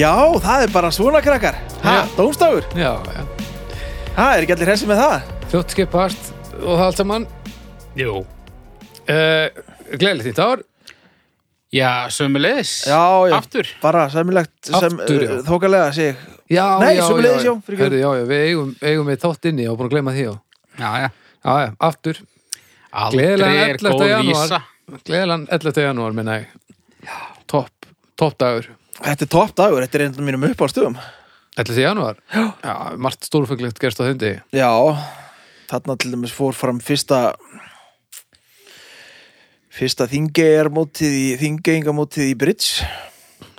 Já, það er bara svona krakkar Ha, Já. dómstafur Já, já. Ha, er ekki allir hressi með það? Fljótt skipast og það allt saman. Jú. Uh, Gleðilegt þitt ár. Já, sömulegis. Já, já, Aftur. bara sæmilegt sem, Aftur, já. uh, Þókalega sig Já, Nei, já, sömuleiðis, já. já, fyrirgefðu. Herðu, já, já, við eigum, eigum við þátt inni og búin að gleyma því, já. Já, já. Já, já, aftur. Aldrei Gleðilegan er 11. góð janúar. vísa. Gleðilegan 11. janúar, minna ég. Topp, topp dagur. Þetta er topp dagur, þetta er einn af mínum uppáðstöðum 11. janúar. Já, margt stórfenglegt gerst á hundi. Já, þarna til dæmis fór fram fyrsta fyrsta þingeyjarmótið í þingeyingamótið í Bridge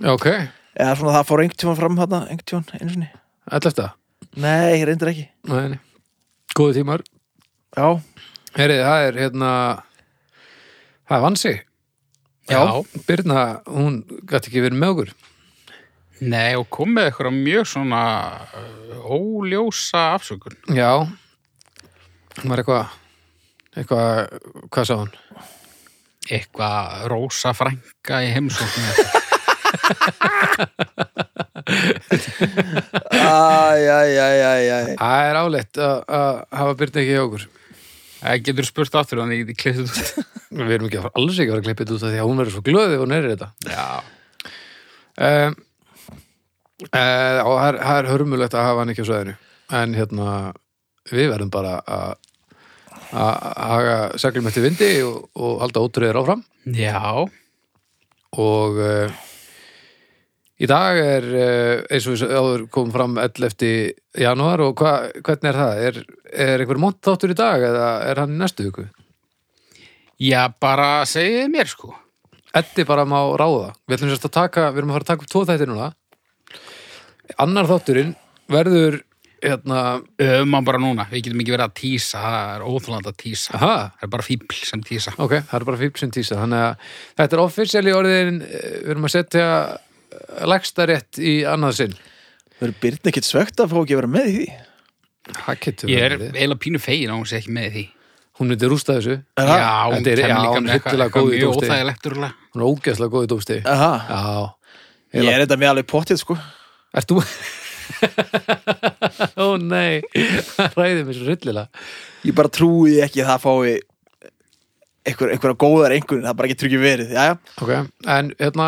Já, ok. eða svona það fór einhvern tímann fram þarna einhvern tímann einu sinni 11. Nei, reyndir ekki Nei, nei. Góði tímar. Já, Herrið, það er hérna það er vansi. Já. Birna, hún gæti ekki verið með okkur. Nei, og kom með eitthvað mjög svona uh, óljósa afsökun. Já. Hún var eitthvað eitthvað, hvað sá hún? Eitthvað rósa frænka í heimsóknu. æj, æj, æj, æj, æj Það er áleitt að að hafa Birna ekki hjá okkur. Það getur spurt aftur hann í klippið út. Við erum ekki að fara, alls ekki að fara að klippið út af því að hún verður svo glöði og hún er þetta. Já. Um, uh, og það er, hörmulegt að hafa hann ekki á sveðinu. En hérna, við verðum bara að að haga seglum eftir vindi og, og halda ótrúðir áfram. Já. og uh, í dag er uh, eins og við áður komum fram 11. janúar og hva, hvernig er það? Er, er einhver mont þáttur í dag eða er hann í næstu viku? Já, bara segið mér sko. Eddi bara má ráða. Við ætlum sérst að taka, við erum að fara að taka upp tvo þætti núna. Annar þátturinn verður hérna, Öfum bara núna. Við getum ekki verið að tísa. Það er óþúland að tísa. aha, Það er bara fíbl sem tísa. ok, það er bara fíl sem tísa. Þannig að þetta er offisíali orðin, eh, við erum að setja legsta rétt í annað sinn. Verður Byrn ekkert svegt að fá ekki að vera með í því? Það getur Ég er eiginlega pínu fegin að hún sé ekki með í því. Hún myndi rústa þessu. Já, hún er- eitthvað góð í úrlega. Hún er ógeðslega góð í Já. ég er þetta með alveg pottið sko Ert þú? Ó nei, það ræði mér svo rillilega. Ég bara trúi ekki að það fái einhver, einhverja góðar einhvern það er bara ekki tryggjum verið, jæja Ok, en hérna,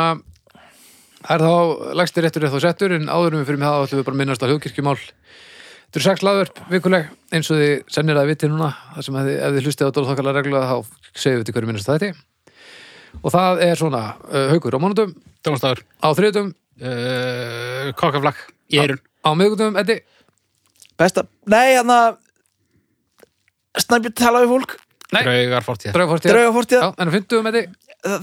er þá lagsti réttur eða þá settur, en áður en við fyrir með það ætlum við bara að minnast á hljóðkirkjumál. Þetta eru sex laður vikuleg, eins og þið sennir að viti núna, það sem ef þið, ef þið hlustið á dólþokkala reglulega þá segjum við til hverju minnast þetta. Og það er svona, uh, haukur á Dómstafur. á þriðutum, Uh, kokkaflakk í eirun. á miðgutum, Eddi, Besta, nei, hann að Snæbjörn tala við fólk Nei. Draugar fortíðar. draugafortíða. Draugafortíða, Já, en á fimmtugum, Eddi,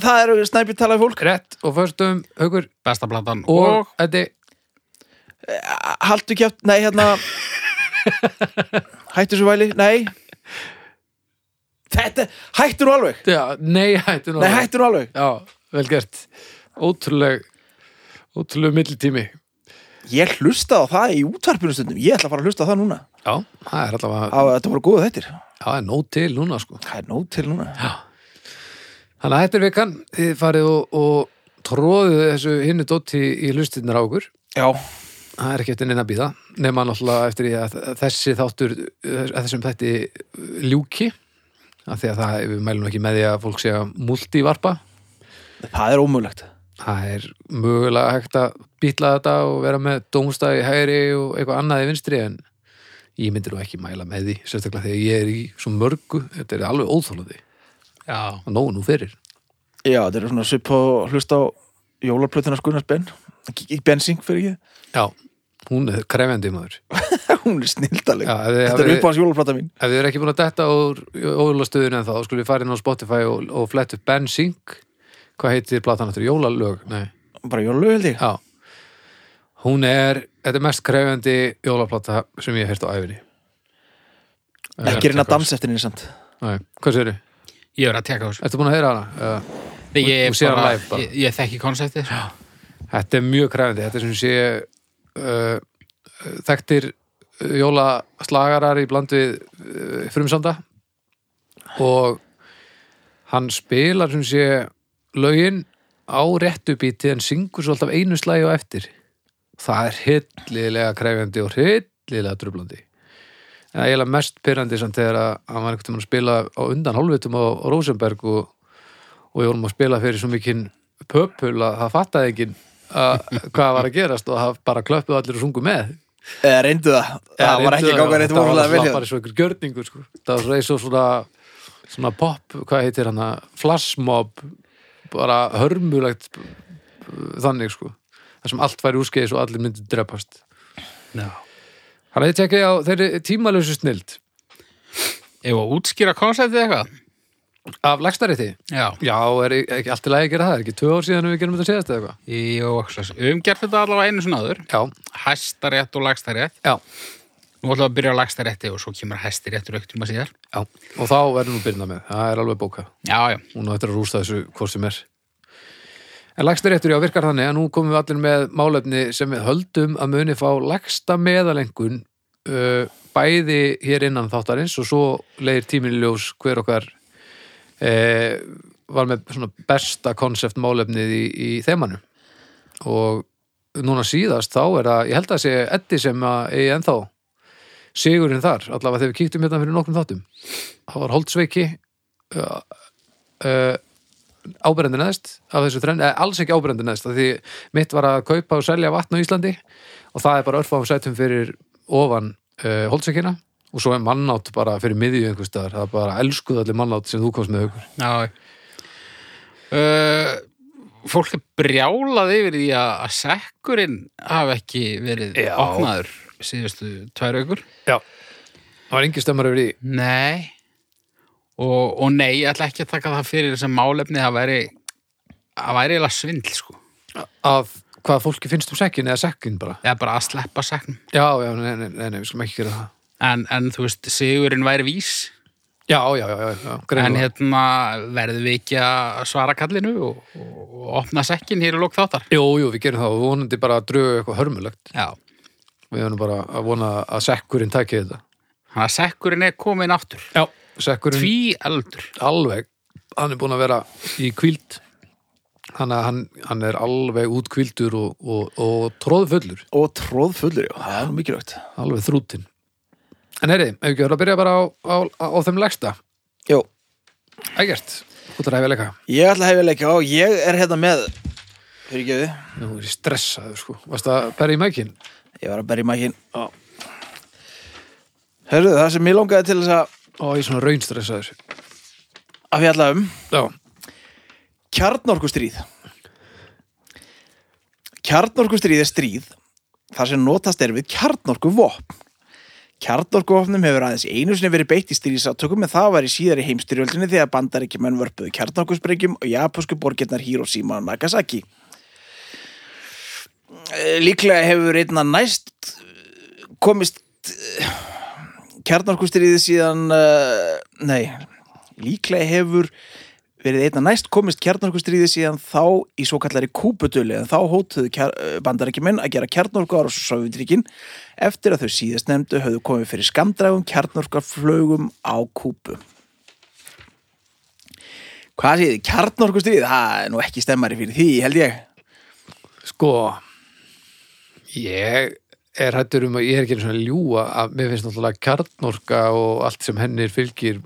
það eru Snæbjörn tala við fólk rétt, og förstum, haukur, Besta blandan. og, Eddi, Haltu kjátt, nei, hérna Hættu svo væli, nei Þetta, hættu nú alveg Já, nei, hættu nú Nei, alveg. hættu nú alveg Já, vel gert Ótrúleg Ótrúleg millitími. Ég hlusta á það í útvarpinu stundum. Ég ætla að fara að hlusta á það núna. Já, það er allavega á, Þetta voru góða þettir Já, það er nóg til núna sko. Það er nóg til núna. Þannig að þetta er vikan. Þið farið og, og tróðuð þessu hinnu dótti í hlustinnar á okkur Já, Það er ekki eftir neina að býða Nefna náttúrulega eftir að þessi þáttur að þessum þætti ljúki af því að það, við mælum ekki með því að fólk sé að multivarpa. Það er ómögulegt það er mögulega hægt að býtla þetta og vera með dómstæði hægri og eitthvað annað í vinstri en ég myndi nú ekki mæla með því sérstaklega þegar ég er í svo mörgu. Þetta er alveg óþólandi Já. og nógu nú fyrir. Já, þetta er svona svipp á hlusta á jólarplötuna Gunnars Ben. Bensing fyrir já, hún er krefjandi maður. Ekki Hún er snildaleg. Þetta er ef, upp á hans jólarplata mín. ef þið er ekki búin að detta úr ólastöðun en þá, skulle við fara inn á Spotify og, og flett upp Ben Sync hvað heitir platan aftur, jólalög? Nei, Bara jólalög held ég. Já. Hún er, þetta er mest krefjandi jólaplata sem ég hef heyrt á æfinni Ekki reyna að dansa eftir henni samt. Nei, hvað sér Ég verið að teka þessu. Ertu búin að heyra hana? Eða- Ég, live bara. ég, ég þekki konseptið. Þetta er mjög kræfandi, þetta er sem sé uh, þekktir uh, jólaslagarar í bland við uh, frumsanda. Og hann spilar sem sé lögin á réttu bíti en syngur svo alltaf einu slægi á eftir. Það er hillilega krefjandi og hillilega trublandi en það er mest pyrrandi samt þegar að hann var einhvern veginn að spila á undan hálfvitum á, á Rosenberg og, og ég vorum að spila fyrir svo mikinn pöpul að það fattaði að hvað var að gerast og það bara klöppuð allir og sungu með. Eða reyndu það, það var ekki það. var vorulega alltaf hjá bara svo ykkur gjörningur sko. það var svo eins og svona svona pop, hvað heitir hann flashmob bara hörmulegt þannig sko það sem allt væri úrskeiðis og allir myndi drepast Já. Þannig að ég tekja á þeirri tímalösu snild Ef að útskýra konceptið eitthvað? af lagstarétti. Já. Já, er ekki allt í lagi að gera það, er ekki tvö ár síðan við gerum þetta síðast eða eitthvað? Svo- við höfum gert þetta allavega einu svona áður. Já, Hæstarétt og lagstarétt. já, Nú ætlum við að byrja á lagstarétti og svo kemur hæstiréttur auktum að síðar. já. Og þá verður nú byrna með, það er alveg bókað. Já, já. Hún á eftir að rústa þessu hvort sem er. En lagstaréttur, já, virkar þannig að nú komum við allir með málefni sem við höldum að muni fá lagsta meðalengun uh, bæði hér innan þáttarins og svo leiðir tíminn í ljós hver okkar uh, var með svona besta konsept málefnið í, í þeimanu og núna síðast þá er það, ég held að sigurinn þar, allavega þegar við kíktum hérna fyrir nokkrum þáttum það var Holtzveiki uh, uh, áberendi neðst af þessu þrenn, eða alls ekki áberendi neðst af því mitt var að kaupa og selja vatn á Íslandi og það er bara örfáum sætum fyrir ofan uh, Holtzveikina og svo er mannátt bara fyrir miðju einhvers staðar, það er bara elskuð allir mannátt sem þú komst með hugur Já. Uh, fólk er brjálað yfir því að, að sekkurinn hafi ekki verið Já. opnaður síðustu tvær aukur. Já, það var engin stemmar yfir því Nei. Og, og nei, ég ætla ekki að taka það fyrir sem málefni að væri að væri eiginlega svindl, sko. að hvað fólki finnst um sekkin eða sekkin bara Eða bara að sleppa sekknum. Já, já, nei, nei, nei, nei við skulum ekki gera það En, en þú veist, sigurinn væri vís. Já, já, já, já, já En hérna verðum við ekki að svara kallinu og, og, og opna sekkin hér í lók þáttar. Jú, jú, við gerum það og vonandi bara að drögu eitthvað hörmulegt Já. Við höfum bara að vona að sekkurinn taki þetta. Þannig að sekkurinn er komin aftur. Já, sekkurinn Tví eldur. alveg. Hann er búin að vera í kvíld Þannig að hann, hann er alveg útkvíldur og, og, og tróðfullur Og tróð fullur, já, það er mikilvægt. Alveg þrútin En heyri, ef ekki verið að byrja bara á, á, á, á þeim legsta Jó, Ægert, þú þarf að hefja leika. Ég ætla að hefja leikja á Ég er hérna með Fyrir við Nú er ég stressaður sko. Varst að berja í mækin? Ég var að berja í mækin Hörðu, það sem ég langaði til þess að Ó, ég er svona raunstressaður. Að fjalla um. Já, Kjarnorkustríð. Kjarnorkustríð er stríð þar sem notast er við kjarnorkuvopn. Kjarnorkuvopnum hefur aðeins einu sinni verið beitt í stríðsátökum en það var í síðari heimstyrjöldinni þegar bandaríkjumenn vörpuðu kjarnorkusprengjum og japansku borgirnar Hiroshima og Nagasaki. Eh, Líklega hefur einna næst eh, komist eh, kjarnorkustríði síðan, nei, líklega hefur verið einna næst komist kjarnorkustríði síðan þá í svo kallari kúputölu en þá hótuðu kjar, bandarækjumenn að gera kjarnorku ára svo Sovjetríkin eftir að þau síðast nefndu höfðu komið fyrir skamdrægum kjarnorkaflögum á kúpu. Hvað séð, kjarnorkustríð? Það er nú ekki stemmari fyrir því, held ég. sko Ég er hættur um að ég er ekki svona að ljúga að mér finnst náttúrulega kjarnorka og allt sem hennir fylgir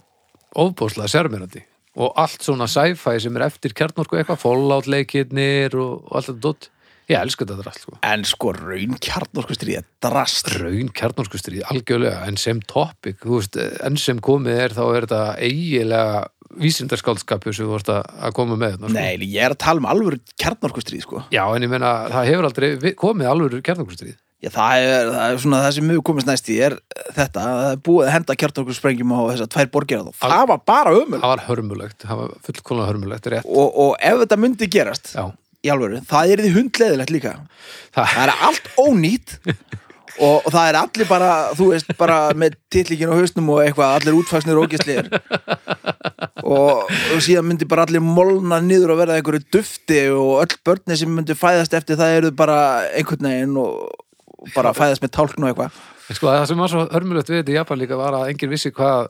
ofbóðslega sérmyrandi og allt svona sci-fi sem er eftir kjarnorku eitthvað, fallout leikirnir og, og allt þetta dótt, ég elska þetta allt sko. En sko, raun kjarnorkustríð er drast. raun kjarnorkustríð, algjörlega en sem topic, þú veist, enn sem komið er þá er þetta eiginlega vísindarskáldskapur sem þú vorst að að koma með þarna, sko. Nei, ég er að tala um alvöru kjarnorkustríð, sko. Já, en ég meina, það hefur aldrei komið alveg kjarnorkustríð. Já, það er, það er svona það sem hefur komist næst í er þetta, það er búið að henda kjarnorkusprengjum á þessar tvær borgir og það var bara ömul það var hörmulegt, það var fullkomlega hörmulegt og, og ef þetta myndi gerast já. í alvöru, það er því hundleðilegt líka. Það, það er allt ónýtt og, og það er allir bara, þú veist, bara með titlíkin á hausnum og eitthvað, allir útfagsnir og ógislir og, og síðan myndi bara allir molna niður og verða einhverju dufti og öll börni sem myndi fæðast eftir það eru bara einhvern veginn og og bara fæðast með tálkn og eitthvað. Sko, það sem var svo hörmulegt við þetta í Japan líka var að enginn vissi hvað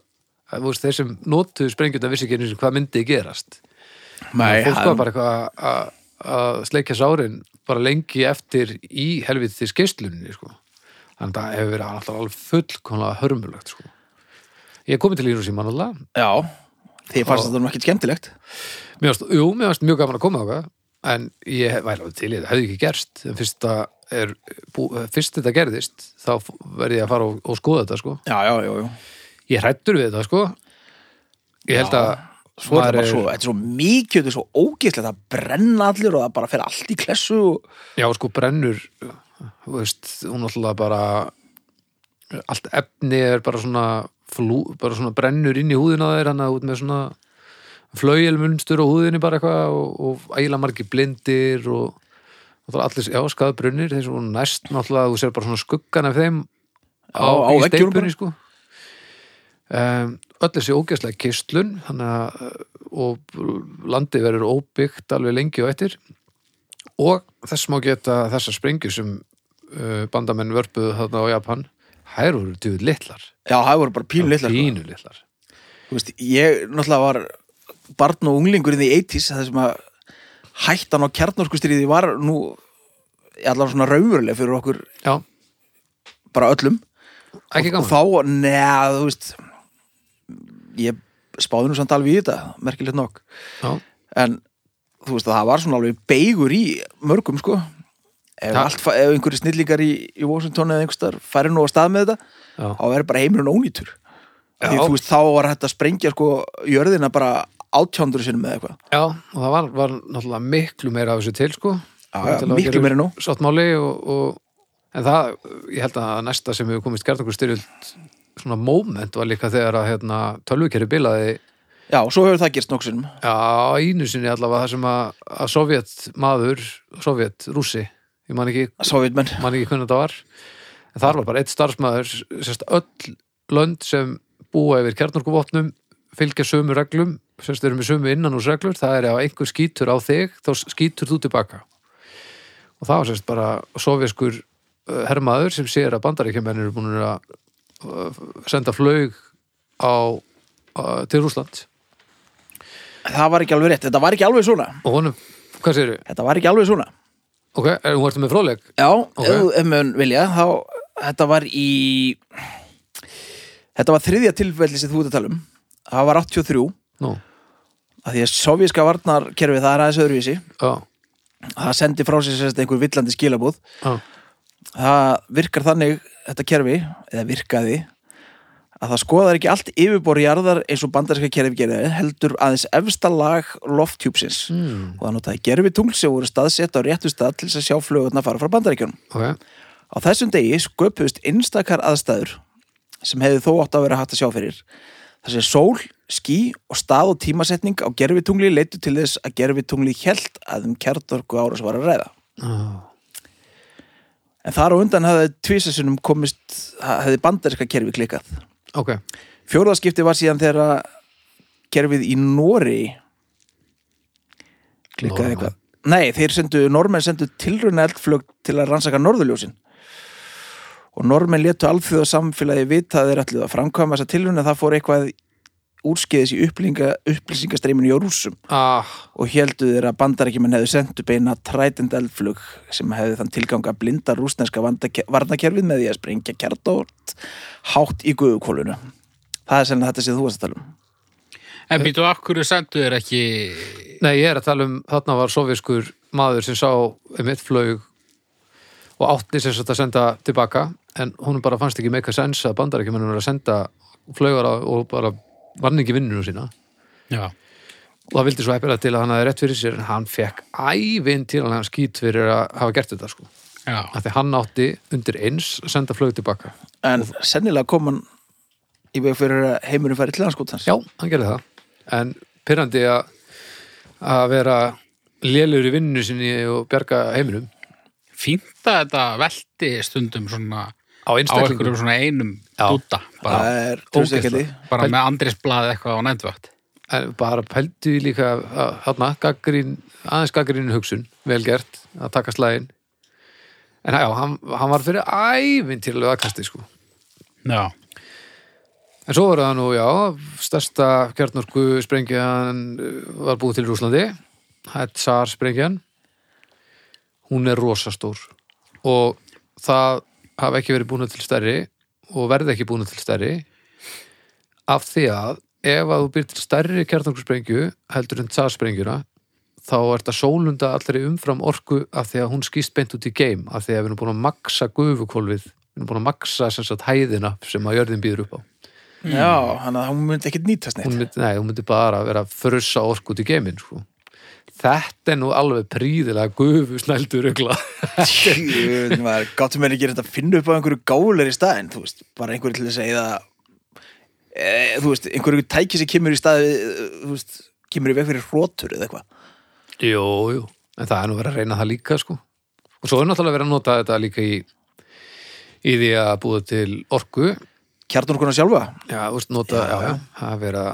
þeir sem notuðu sprengjunda vissi ekki einu sinni hvað myndi gerast. Nei, fólk var bara eitthvað að- sleikja sárin bara lengi eftir í helviti skeislunni sko. Þannig að það hefur verið alltaf alveg fullkomlega hörmulegt sko. ég er komið til Hiroshima náttúrulega Já, þið fannst þetta nú ekkert skemmtilegt mér varst, jú, mér varst mjög gaman að koma á en ég væri alveg til í þetta, hefði ekki gerst en fyrst, það er, bú, fyrst þetta gerðist þá verði ég að fara og, og skoða þetta sko. Já, já, já, ég hrættur við þetta sko. ég held að Svo er þetta bara svo, þetta er svo mikið, þetta er svo ógeðslegt að brenna allir og það bara fer allt í klessu og... Já, sko, brennur þú veist, hún alltaf bara allt efni er bara svona flú, bara svona brennur inn í húðina þeir hann að út með svona flaujelmunstur á húðinni bara eitthvað og, og ægilega margir blindir og, og allir, já, skaðbrunnir þeir svo næst náttúrulega, þú sér bara svona skuggan af þeim á, á steipunni, sko. Um, öll þessi ógeðslega kistlun að og landið verður óbyggt alveg lengi og eftir. Og þess má geta þessar sprengju sem bandamenn vörpuðu þarna á Japan. Hær voru djúið litlar. Já, það voru bara pínu litlar sko. pínu litlar. Þú veist, ég náttúrulega var barn og unglingur inn í 80s það sem að hættan á kjarnorkustriði var nú allavega svona raunveruleg fyrir okkur já, bara öllum. Ekki og, og þá, neða, þú veist ég spáði nú samt alveg í þetta merkilegt nokk. Já, en þú veist að það var svona alveg beigur í mörgum sko ef, ef einhverju snillingar í, í Washington eða einhverstar færi nú á stað með þetta já, þá verður bara heimurinn ónýtur. Því þú veist þá var hægt að sprengja sko jörðina bara átjándur sinni með eitthvað. Já og það var, var náttúrulega miklu meira af þessu til sko. Já, miklu meira nú. sáttmáli og, og en það, ég held að næsta sem hefur komist gert okkur styrjöld svona moment var líka þegar að hérna, tölvukerri bilaði. Já, svo hefur það gerst nokkuð sinnum. Já, einu sinni allavega það sem að, að Sovjet maður, Sovjet rússi, ég man ekki, man ekki hvernig þetta var. En þar var bara eitt starfsmæður sérst öll lönd sem búa yfir kjarnorkuvopnum fylgja sömu reglum, sérst eru með sömu innanúsreglur, það er ef einhver skýtur á þig þá skýtur þú tilbaka. Og það var sérst bara sovjeskur uh, hermaður sem sér að bandaríkjumenn eru búin að uh, senda flög á, uh, til Rússland það var ekki alveg rétt, þetta var ekki alveg svona. Og honum, hvað séru? þetta var ekki alveg svona Ok, er hún ertu með fróðleg? já, Ok. ef þú mun vilja þá, þetta var í þetta var þriðja tilfelli sem þú ert að tala um. Það var 83 Nú, að því að sovjíska varnarkerfi það er aðeins öðruvísi. Já, það sendi frá sér sérst einhver villandi skilabúð já, það virkar þannig þetta kerfi, eða virkaði að það skoðar ekki allt yfirbor jarðar eins og bandarska kerfi gerði heldur aðeins efsta lag lofttjúpsins mm, og það notaði gerfi tungl sem voru staðsett á réttu stað til að sjá flugurna fara frá bandaríkjunum. ok, Á þessum degi sköpuðust einstakar aðstæður sem hefði þó átt að vera hægt að sjá fyrir. Þess að sól, ský og stað og tímasetning á gerfi tungli leitu til þess að gerfi tungli hjælt að um kjartorku ára sem var að ræða. já, En þar á undan hefði tvísasunum komist, hefði bandaríska kerfi klikkað. Ok, Fjóraðskipti var síðan þegar kerfið í Nóri klikkaði eitthvað. Nei, þeir sendu, normenn sendu tilruna eldflög til að rannsaka norðurljósin. Og normenn letu alþjóða samfélagi vita að þeir ætluðu að framkvæma þessa tilruna það fór eitthvað úrskeiðis í upplýsinga, upplýsingastreiminu í Rússum ah, og heldu þeir að bandarækjumenn hefðu sendt upp eina trætend eldflug sem hefði þann tilgang að blinda rúsneska varnakerfið með því að sprengja kjartótt hátt í guðukólunu. Það er sennilega þetta sem þú varst að tala um. En býtu, hverju sendu þér ekki nei, ég er að tala um þarna var sovjeskur maður sem sá um eitt flög og átti sem að senda tilbaka en honum bara fannst ekki meika sens að bandarækjumennum er að senda flögar og bara vann ekki vinnunum sína. Já, og það vildi svo eppila til að hann hafði rétt fyrir sér en hann fekk ævinn til að hann skýt fyrir að hafa gert þetta sko. Já, að því hann átti undir eins að senda flög tilbaka. En sennilega kom hann í veg fyrir að heimurinn færi til hanskótans. Já, hann gerði það. En pyrrandi að að vera lélur í vinninu sinni og bjarga heiminum. Fínt að þetta velti stundum svona á á einstaklingum einhverjum svona einum. Dúta bara, er bara með andrisblað eitthvað á nændvögt. En bara pældu í líka að þarna, gaggrín, aðeins gaggrín hugsun, vel gert að taka slægin en já, hann, hann var fyrir ævintýrlega aðkasti sko. Já, en svo var það nú, já, stærsta kjarnorku sprengjan uh, var búið til í Rúslandi Hætt Sar sprengjan. Hún er rosastór og það hafa ekki verið búin til stærri og verði ekki búin til stærri af því að ef að þú býr til stærri kjartankursprengju heldur en tsaðsprengjuna þá er þetta sólunda allri umfram orku af því að hún skýst beint út í geim af því að við erum búin að maksa gufukólfið við erum búin að maksa sem sagt hæðina sem að jörðin býður upp á Já, hann að hún myndi ekkit nýtast neitt nei, hún myndi bara vera að frussa orku út í geiminn sko. Þetta er nú alveg príðilega gufu snældur ugla Jú, maður gáttum mér ekki að finna upp á einhverju gálir í staðinn, þú veist, bara einhverju til að segja e, þú veist, einhverju tæki sem kemur í staði þú veist, kemur í veg fyrir hrótur eða eitthvað jú, jú, en það er nú verið að reyna það líka sko. og svo er náttúrulega verið að nota þetta líka í í því að búa til orku Kjarnorkuna sjálfa? já, þú veist, nota, Já, já, já, að vera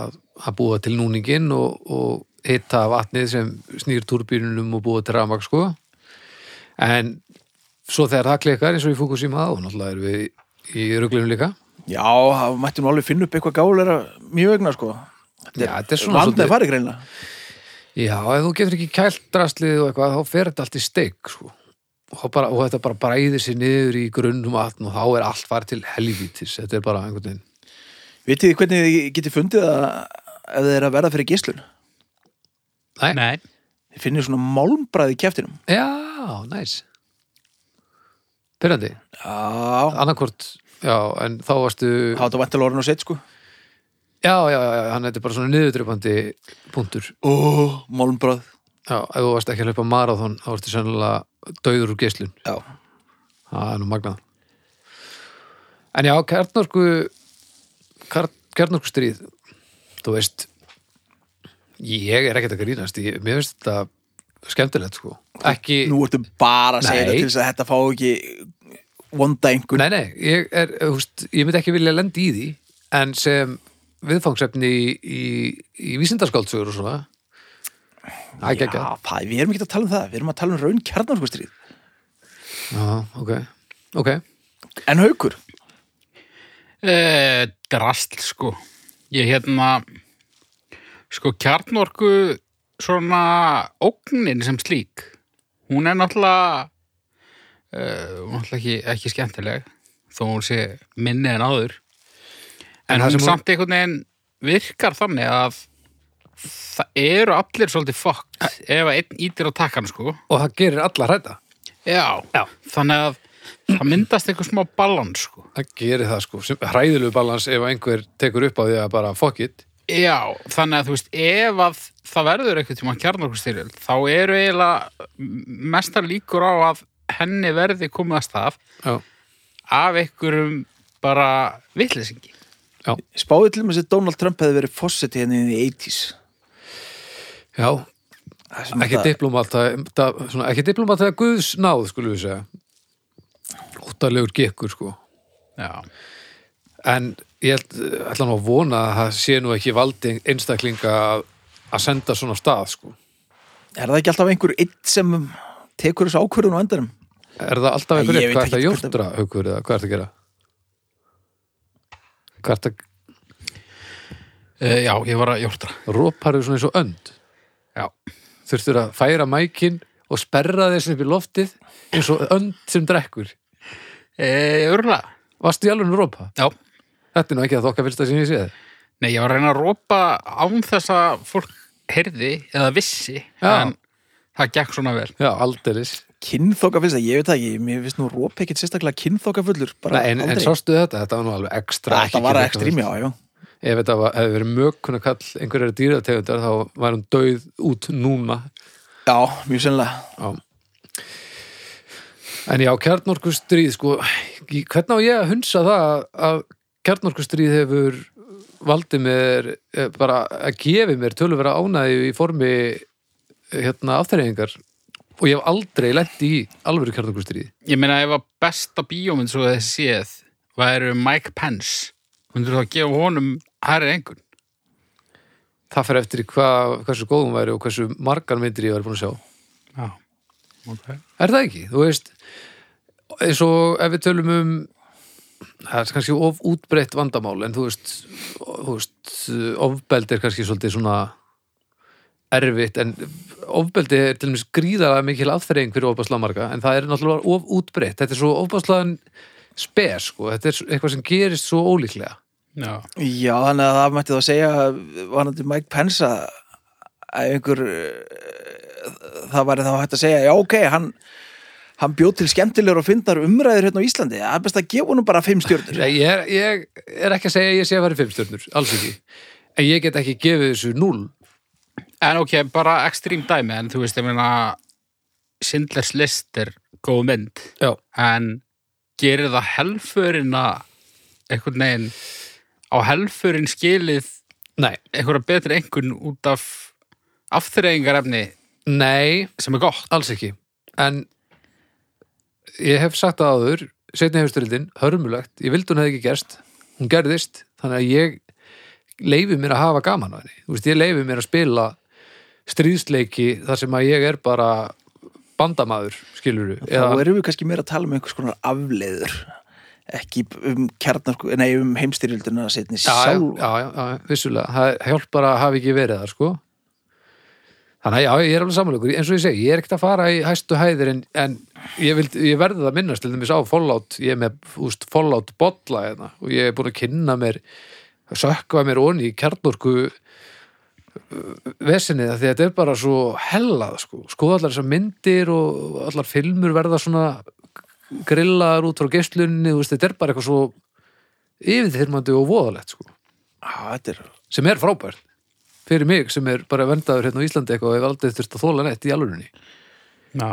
að, að búa til núningin og, og hitta vatnið sem snýr turbínunum og búa til rafmagn sko. En svo þegar það klikkar eins og í Fukushima og náttúrulega erum við í ruglunum líka. Já, það mætti nú alveg finna upp eitthvað gálera mjög vegna, sko. Þetta er svona Vandið farið greinlega Já, ef þú getur ekki kælt drastlið og eitthvað, þá fer þetta allt í steik sko. og, bara, og þetta bara bræðir sér niður í grunnum vatn og þá er allt farið til helvítis. Þetta er bara einhvern veginn Vitið þið hvernig þið getið fundið að ef þið er að verða fyrir gíslun? Nei, Nei, Þið finnir svona málmbræði í kjæftinum já, næs Pyrrandi, Já, annarkvort já, en þá varstu þetta vantilega orðin og sett, sko. Já, já, já, hann er bara svona niðurdrifandi punktur. Ó, málmbræð. Já, ef þú varst ekki að hlaupa marathon þá varstu sennilega döður úr geislun. Já, það er nú magnað. En já, kjarnorku kjarnorku stríð þú veist ég er ekkert að grínast ég, mér finnst þetta skemmtilegt sko. Ekki, nú ertu bara að segja þetta til þess að þetta fá ekki vonda einhvern nei nei ég, er, þú veist, ég myndi ekki vilja lendi í því en sem viðfangsefni í, í, í vísindaskáldsögur og svona ekki Já, það, við erum ekki að tala um það, við erum að tala um raun kjarnarskostrið já, ok, ok. En haukur, uh, drastl sko. Ég hérna sko kjarnorku svona ógnin sem slík hún er náttúrulega uh, náttúrulega ekki, ekki skemmtileg þó hún sé minni en áður. En en, hún samt einhvern veginn virkar þannig að það eru allir svolítið fokkt ef einn ítir á takkan sko. Og það gerir alla hræta já, Já. þannig að það myndast eitthvað smá balans sko. Það gerir það sko, hræðilegu balans ef einhver tekur upp á því að bara fuck it Já, þannig að þú veist, ef að það verður eitthvað tíma kjarnorkustyrjöld, þá eru eiginlega mestar líkur á að henni verði komið að stað já, af einhverjum bara vitleysingi. spáðið til með að Donald Trump hefði verið fósetti henni í 80s já. Ekki diplomata ekki diplomata eða guðs náð skulum við segja. Óttalegur gekkur sko. Já. en ég ætla nú að vona að það sé nú ekki valdi einstaklinga að, að senda svona stað sko Er það ekki alltaf einhver einn sem tekur þessu ákvörðun á endanum? er það alltaf einhver eitt, hvað er það ekkert jórtra haukur eða hvað er það að gera hvað er það Uh, já, ég var að jórtra. róparðu svona eins og önd Já. þurftur að færa mækin og sperra þessu upp í loftið eins og önd sem drekkur E, örgulega. varstu í alveg að rópa? Já. Þetta er nú ekki að þokka fyrsta sem ég séð Nei, ég var að reyna að rópa án þess að fólk heyrði eða vissi, Já. en það gekk svona vel. Já, aldeilis Kynþokka finnst það, ég veit það ekki Mér finnst nú róp ekkert sérstaklega kynþokka fullur bara Nei, en, en aldrei. sástu þetta? Þetta var nú alveg ekstra Þetta var ekstrím, já, já Ef þetta var, hefði verið mökkun að kall einhverjar dýrategundar þá var hún döið út núna Já, mjög sennilega Já En já, kjarnorkustríð sko, í- hvernig á ég að hunsa það að kjarnorkustríð hefur valdið mér eh, bara að gefi mér töluvera ánæði í formi hérna afþreyingar. Og ég hef aldrei lent í alvöru kjarnorkustríð Ég meina ef að besta bíómynd svo þessi séð væru Mike Pence myndur þú að gefa honum hærri engun það fer eftir í hvað, hversu góðum væri og hversu margar myndir ég væri búin að sjá. Já, ok. Er það ekki? Þú veist eins og ef við tölum um það er kannski of útbreytt vandamál en þú veist, þú veist ofbeld er kannski svolítið svona erfitt en ofbeldi er til dæmis gríðalega mikil afþreying fyrir ofbáslega marga en það er náttúrulega of útbreytt þetta er svo ofbáslega spes sko. þetta er eitthvað sem gerist svo ólíklega Já. Já, þannig að það mætti þá segja vanandi Mike Pence að að einhver eh, það væri þá hægt að segja, já ok, hann hann bjóð til skemmtilegur og fyndar umræður hérna á Íslandi, það er best að gefa honum bara fimm stjórnur. Nei, ég, ég er ekki að segja að ég sé að vera fimmstjörnur, alls ekki. En ég get ekki gefið þessu núl En ok, bara ekstrím dæmi, en þú veist, ég meina Sindlers list er góð mynd, já, en gerir það helförina einhvern veginn á helförin skilið nei, einhverja betri einhvern út af afþreyingarefni nei. sem er gott. alls ekki. En ég hef sagt það áður setni hefustyrildin, hörmulegt. Ég vildi hún hefði ekki gerst, hún gerðist þannig að ég leifi mér að hafa gaman á henni, þú veist, ég leifi mér að spila stríðsleiki þar sem að ég er bara bandamaður skiluru, Þá erum við kannski meira að tala um einhvers konar afleiður ekki um um heimstyrjölduna setni já, já, sjálf. já, já, já, vissulega. Það hjálpar að hafa ekki verið það sko þannig að já, ég er alveg samanlökur eins og ég segi, ég er ekkert að fara í hæstu hæðir en, en ég, vild, ég verði það minnast til dæmis á Fallout, ég er með úst, Fallout bolla hérna og ég er búin að kynna mér sökva mér onni í kjarnorku uh, vesinni það því að þetta er bara svo hellað sko, skoða allar þessar myndir og allar filmur verða svona grillaðar út frá veist, þetta er bara eitthvað svo yfirþyrmandi og voðalegt sko. Þetta er sem er frábært fyrir mig sem er bara vendaður hérna á Íslandi eitthvað og hef aldrei þurft að þóla neitt í alvörunni Já.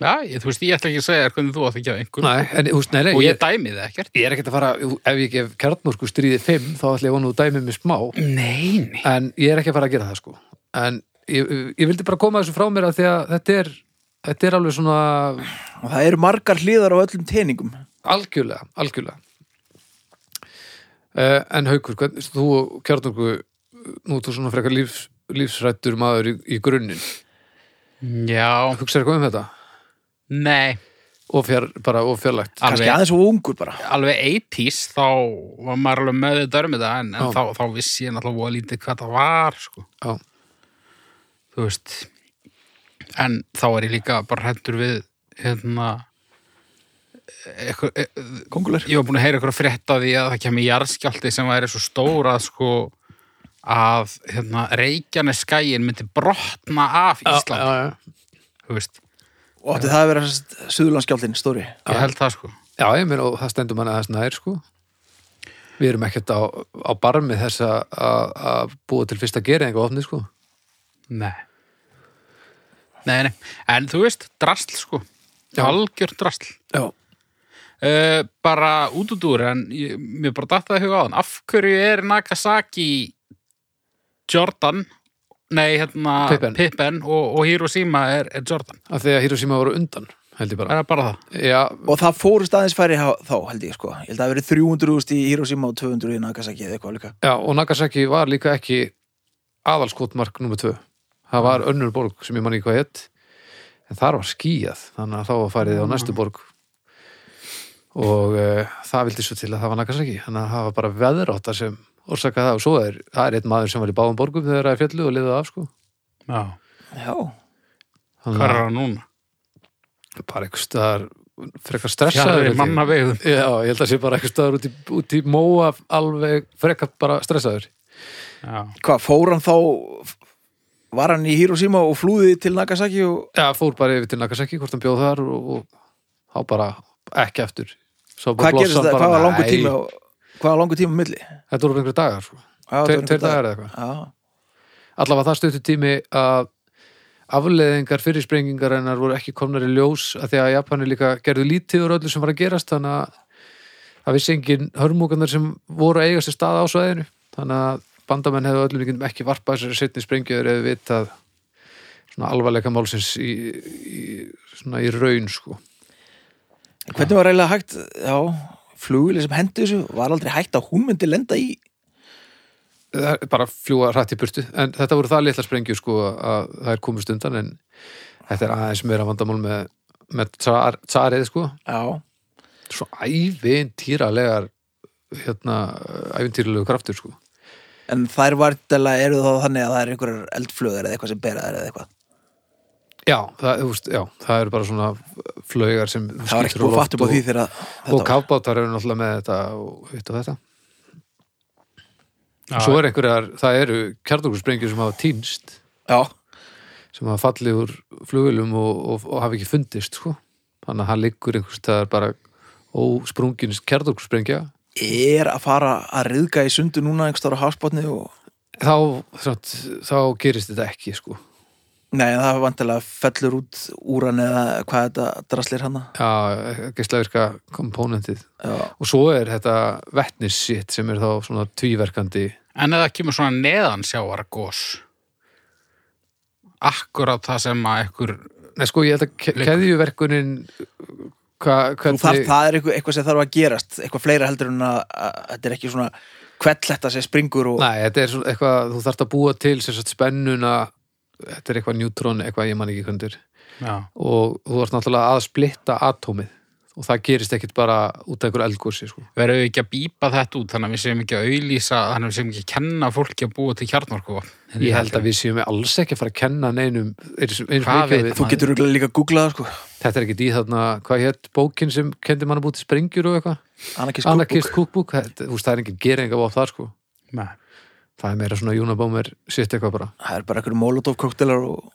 Já, ég, þú veist, ég ætla ekki að segja þér hvernig þú átt ekki á einhvern. Nei, en þú veist, nei, nei, Og ég ég, dæmi það ekkert. ég er ekkert að fara ef ég gef kjarnorku stríði 5 þá ætla ég vonu að dæmi mig smá Nei, nei. en ég er ekki að fara að gera það sko en ég, ég vildi bara koma þessu frá mér að því að þetta er, þetta er alveg svona og það eru margar hliðar á öllum teningum. algjörlega, algjörlega uh, en Haukur, hvern, þú og kjarnorku nú þú svona frekar lífs, lífsrættur maður í, í grunninn Já, hugsaðu eitthvað um þetta nei. og fjár, bara og fjarlægt Kannski Alveg, aðeins og ungur bara. alveg 80s þá var maður alveg með þetta um þetta en, en þá, þá vissi ég náttúrulega voða lítið hvað það var, sko. Já. Þú veist. En þá er ég líka bara hættur við, hérna, e, Kongular. ég var búin að heyra eitthvað frétt af því að það kemur jarðskjálti sem væri svo stór að sko að hérna, Reykjanes skæin myndi brotna af Ísland, já, já, þú veist, Og átti það að vera Suðurlandskjáltin stóri. ég held það sko. Já, ég meina og það stendur manna þess nær sko. Við erum ekkert á, á barmi þess að- búa til fyrsta geringa ofni sko. Nei. Nei, nei, en þú veist, drasl sko. Já. algjör drasl. Já, uh, bara út út úr en ég, mér bara datt það í huga á af hverju er Nagasaki Jordan nei, hérna Pippen. og, og Hiroshima er, er Jordan af því að Hiroshima voru undan held ég það bara er bara það já, Og það fórust aðeins færi há- þá, held ég, sko. Ég held að það verið 300.000 í Hiroshima og 200 í Nagasaki eða eitthvað líka. já, og Nagasaki var líka ekki aðalskotmark nummer tvö það var önnur borg sem ég man ekki hvað hétt en þar var skýjað þannig að þá var farið á næstu borg og uh, það vildi svo til að það var Nagasaki þannig að það var bara veðráttar sem orsaka það. Og svo er, það er einn maður sem var í báðum borgum þegar það er fjallu og liðið af sko. Já, Já. Hvað að- er það núna? bara eitthvað staðar frekar stressaður Já, ég held að sé bara eitthvað staðar út í, út í móa alveg frekar bara stressaður. Já, Hvað, fór hann þá var hann í Hiroshima og flúði til Nagasaki og Já, fór bara yfir til Nagasaki hvort hann bjóð þar og, og þá bara ekki eftir hvað gerist það, bara, hvað var langur nei, tími á- hvað var langur tími á milli? Þetta voru einhverju dagar sko. Það Tveir dagar eða eitthvað Allavega það stöttu tími að afleðingar fyrir sprengingar hennar voru ekki komnar í ljós að því að Japani líka gerðu lítið úr öllu sem var að gerast þannig að það vissi engin hörmúkanar sem voru að eiga sér stað á svæðinu þannig að bandamenn hefðu öllum líkindum ekki varpað þessari setni sprengjöður eða vitað svona alvarleika málsins í, í, svona í raun sko. Hvernig var reyðlega hægt, já, flugvili sem hendi þessu, var aldrei hægt að hún myndi lenda í. Bara fljúa hrætt í burtu. En þetta voru það litla sprengju sko að það er komist undan en þetta er aðeins meira vandamál með, með tsar, tsarið sko. Já, svo ævintýralegar hérna, ævintýralegu kraftur sko. En þær vartilega eru þá þannig að það er einhverjar eldflugur eða eitthvað sem bera þær eða eitthvað? Já, það, veist, já, það eru bara svona flaugar sem það var ekki búið fatt upp á og- því þegar og kafbátar eru náttúrulega með þetta og hitt og þetta. Já, svo er einhverjar, það eru kjarnokkursprengjur sem hafa týnst já, sem hafa fallið úr flugulum og, og, og hafa ekki fundist sko. þannig að hann liggur einhvers staðar bara ósprungins kjarnokkursprengja er að fara að riðga í sundu núna einhverstaðar á hafsbotni og þá, þá gerist þetta ekki sko. Nei, en það er vantilega fellur út úran eða hvað þetta draslir hana. Já, geislavirka komponentið. Og svo er þetta vettnissitt sem er þá svona tvíverkandi. En eða kemur svona neðan sjávar gós Akkurat það sem að ekkur Nei, sko, ég held að keðjuverkunin hva, þú þarf, hvernig það er eitthvað, sem þarf að gerast eitthvað fleira heldur en að, að þetta er ekki svona kvell þetta sem springur og Nei, þetta er svona eitthvað, þú þarft að búa til sem sagt spennuna, þetta er eitthvað njútrón, eitthvað ég man ekki kundur Já, og þú ert náttúrulega að splitta atómið. Og það gerist ekkit bara út af einhver eldgósi sko. verðum við ekki að bípa þetta út þannig að við séum ekki að auðlýsa þannig að við séum ekki að kenna fólki að búa til kjarnorku Ég held að við séum alls ekki að fara að kenna neinum þú getur líka að googla það sko. Þetta er ekki í þarna, hvað hétt bókin sem kendi mann að búið til sprengjur og eitthvað? Anarkist Anarkist Cookbook. Cookbook, þetta- þú veist, það er engin gering af þar sko, Nei. Það er meira svona Júnabómer sitt eitthvað bara, það er bara einhverjum molotov koktelar og,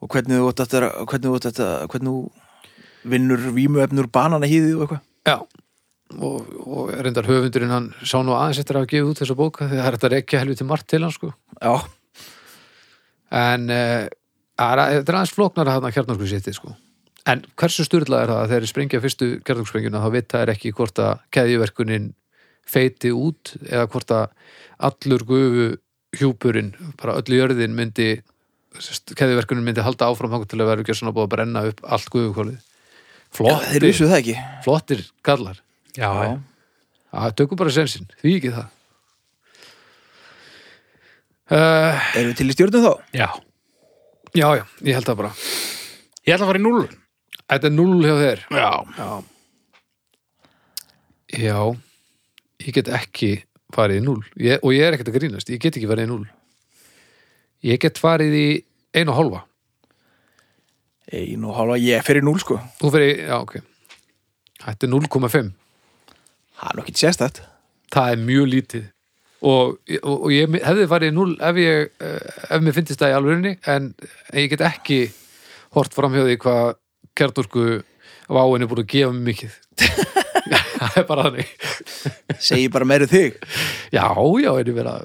og hvernig þú þetta hvernig þú þetta hvernig þú vinnur vímuefnur banana hýði og eitthvað. Já. Og, og reyndar höfundurinn hann sá nú aðeins eftir að gefið út þessa bóka því það er þetta rekja helviti margt til hann sko. Já, en uh, þetta er aðeins flóknara hann að kjarnorku sitti sko. En hversu styrlað er það að þeir sprengja fyrstu kjarnorksprengjuna þá vita er ekki hvort að keðjuverkunin feiti út eða hvort að allur gufu hjúpurinn, bara öllu jörðin myndi keðjuverkunin myndi halda áfram þangur til að vera ekki svona búið að brenna upp allt gufukólið já þeir flottir, það ekki. flottir gallar. Já, já. að tökum bara sensin, því ekki það. Uh, erum við til í stjórnum þá? já. já, já, ég held það bara. Ég ætla að fara í núl Þetta er null hjá þér. Já, Já. Já Ég get ekki farið í null ég, og ég er ekkert að grínast, ég get ekki farið í null Ég get farið í einu og hálfa. Ein og hálfa, ég fer í núl sko. Þú fyrir, já ok. Þetta er 0,5 það er nokkið sérstætt Það er mjög lítið. Og, og, og ég hefði farið í null ef ég, eh, ef mér finnst það í alvörinni en ég get ekki hort fram hjá því hvað kjartorku váin er búin að gefa mér mikið. Það er bara þannig segi bara meiru þig. Já, já, er ég vera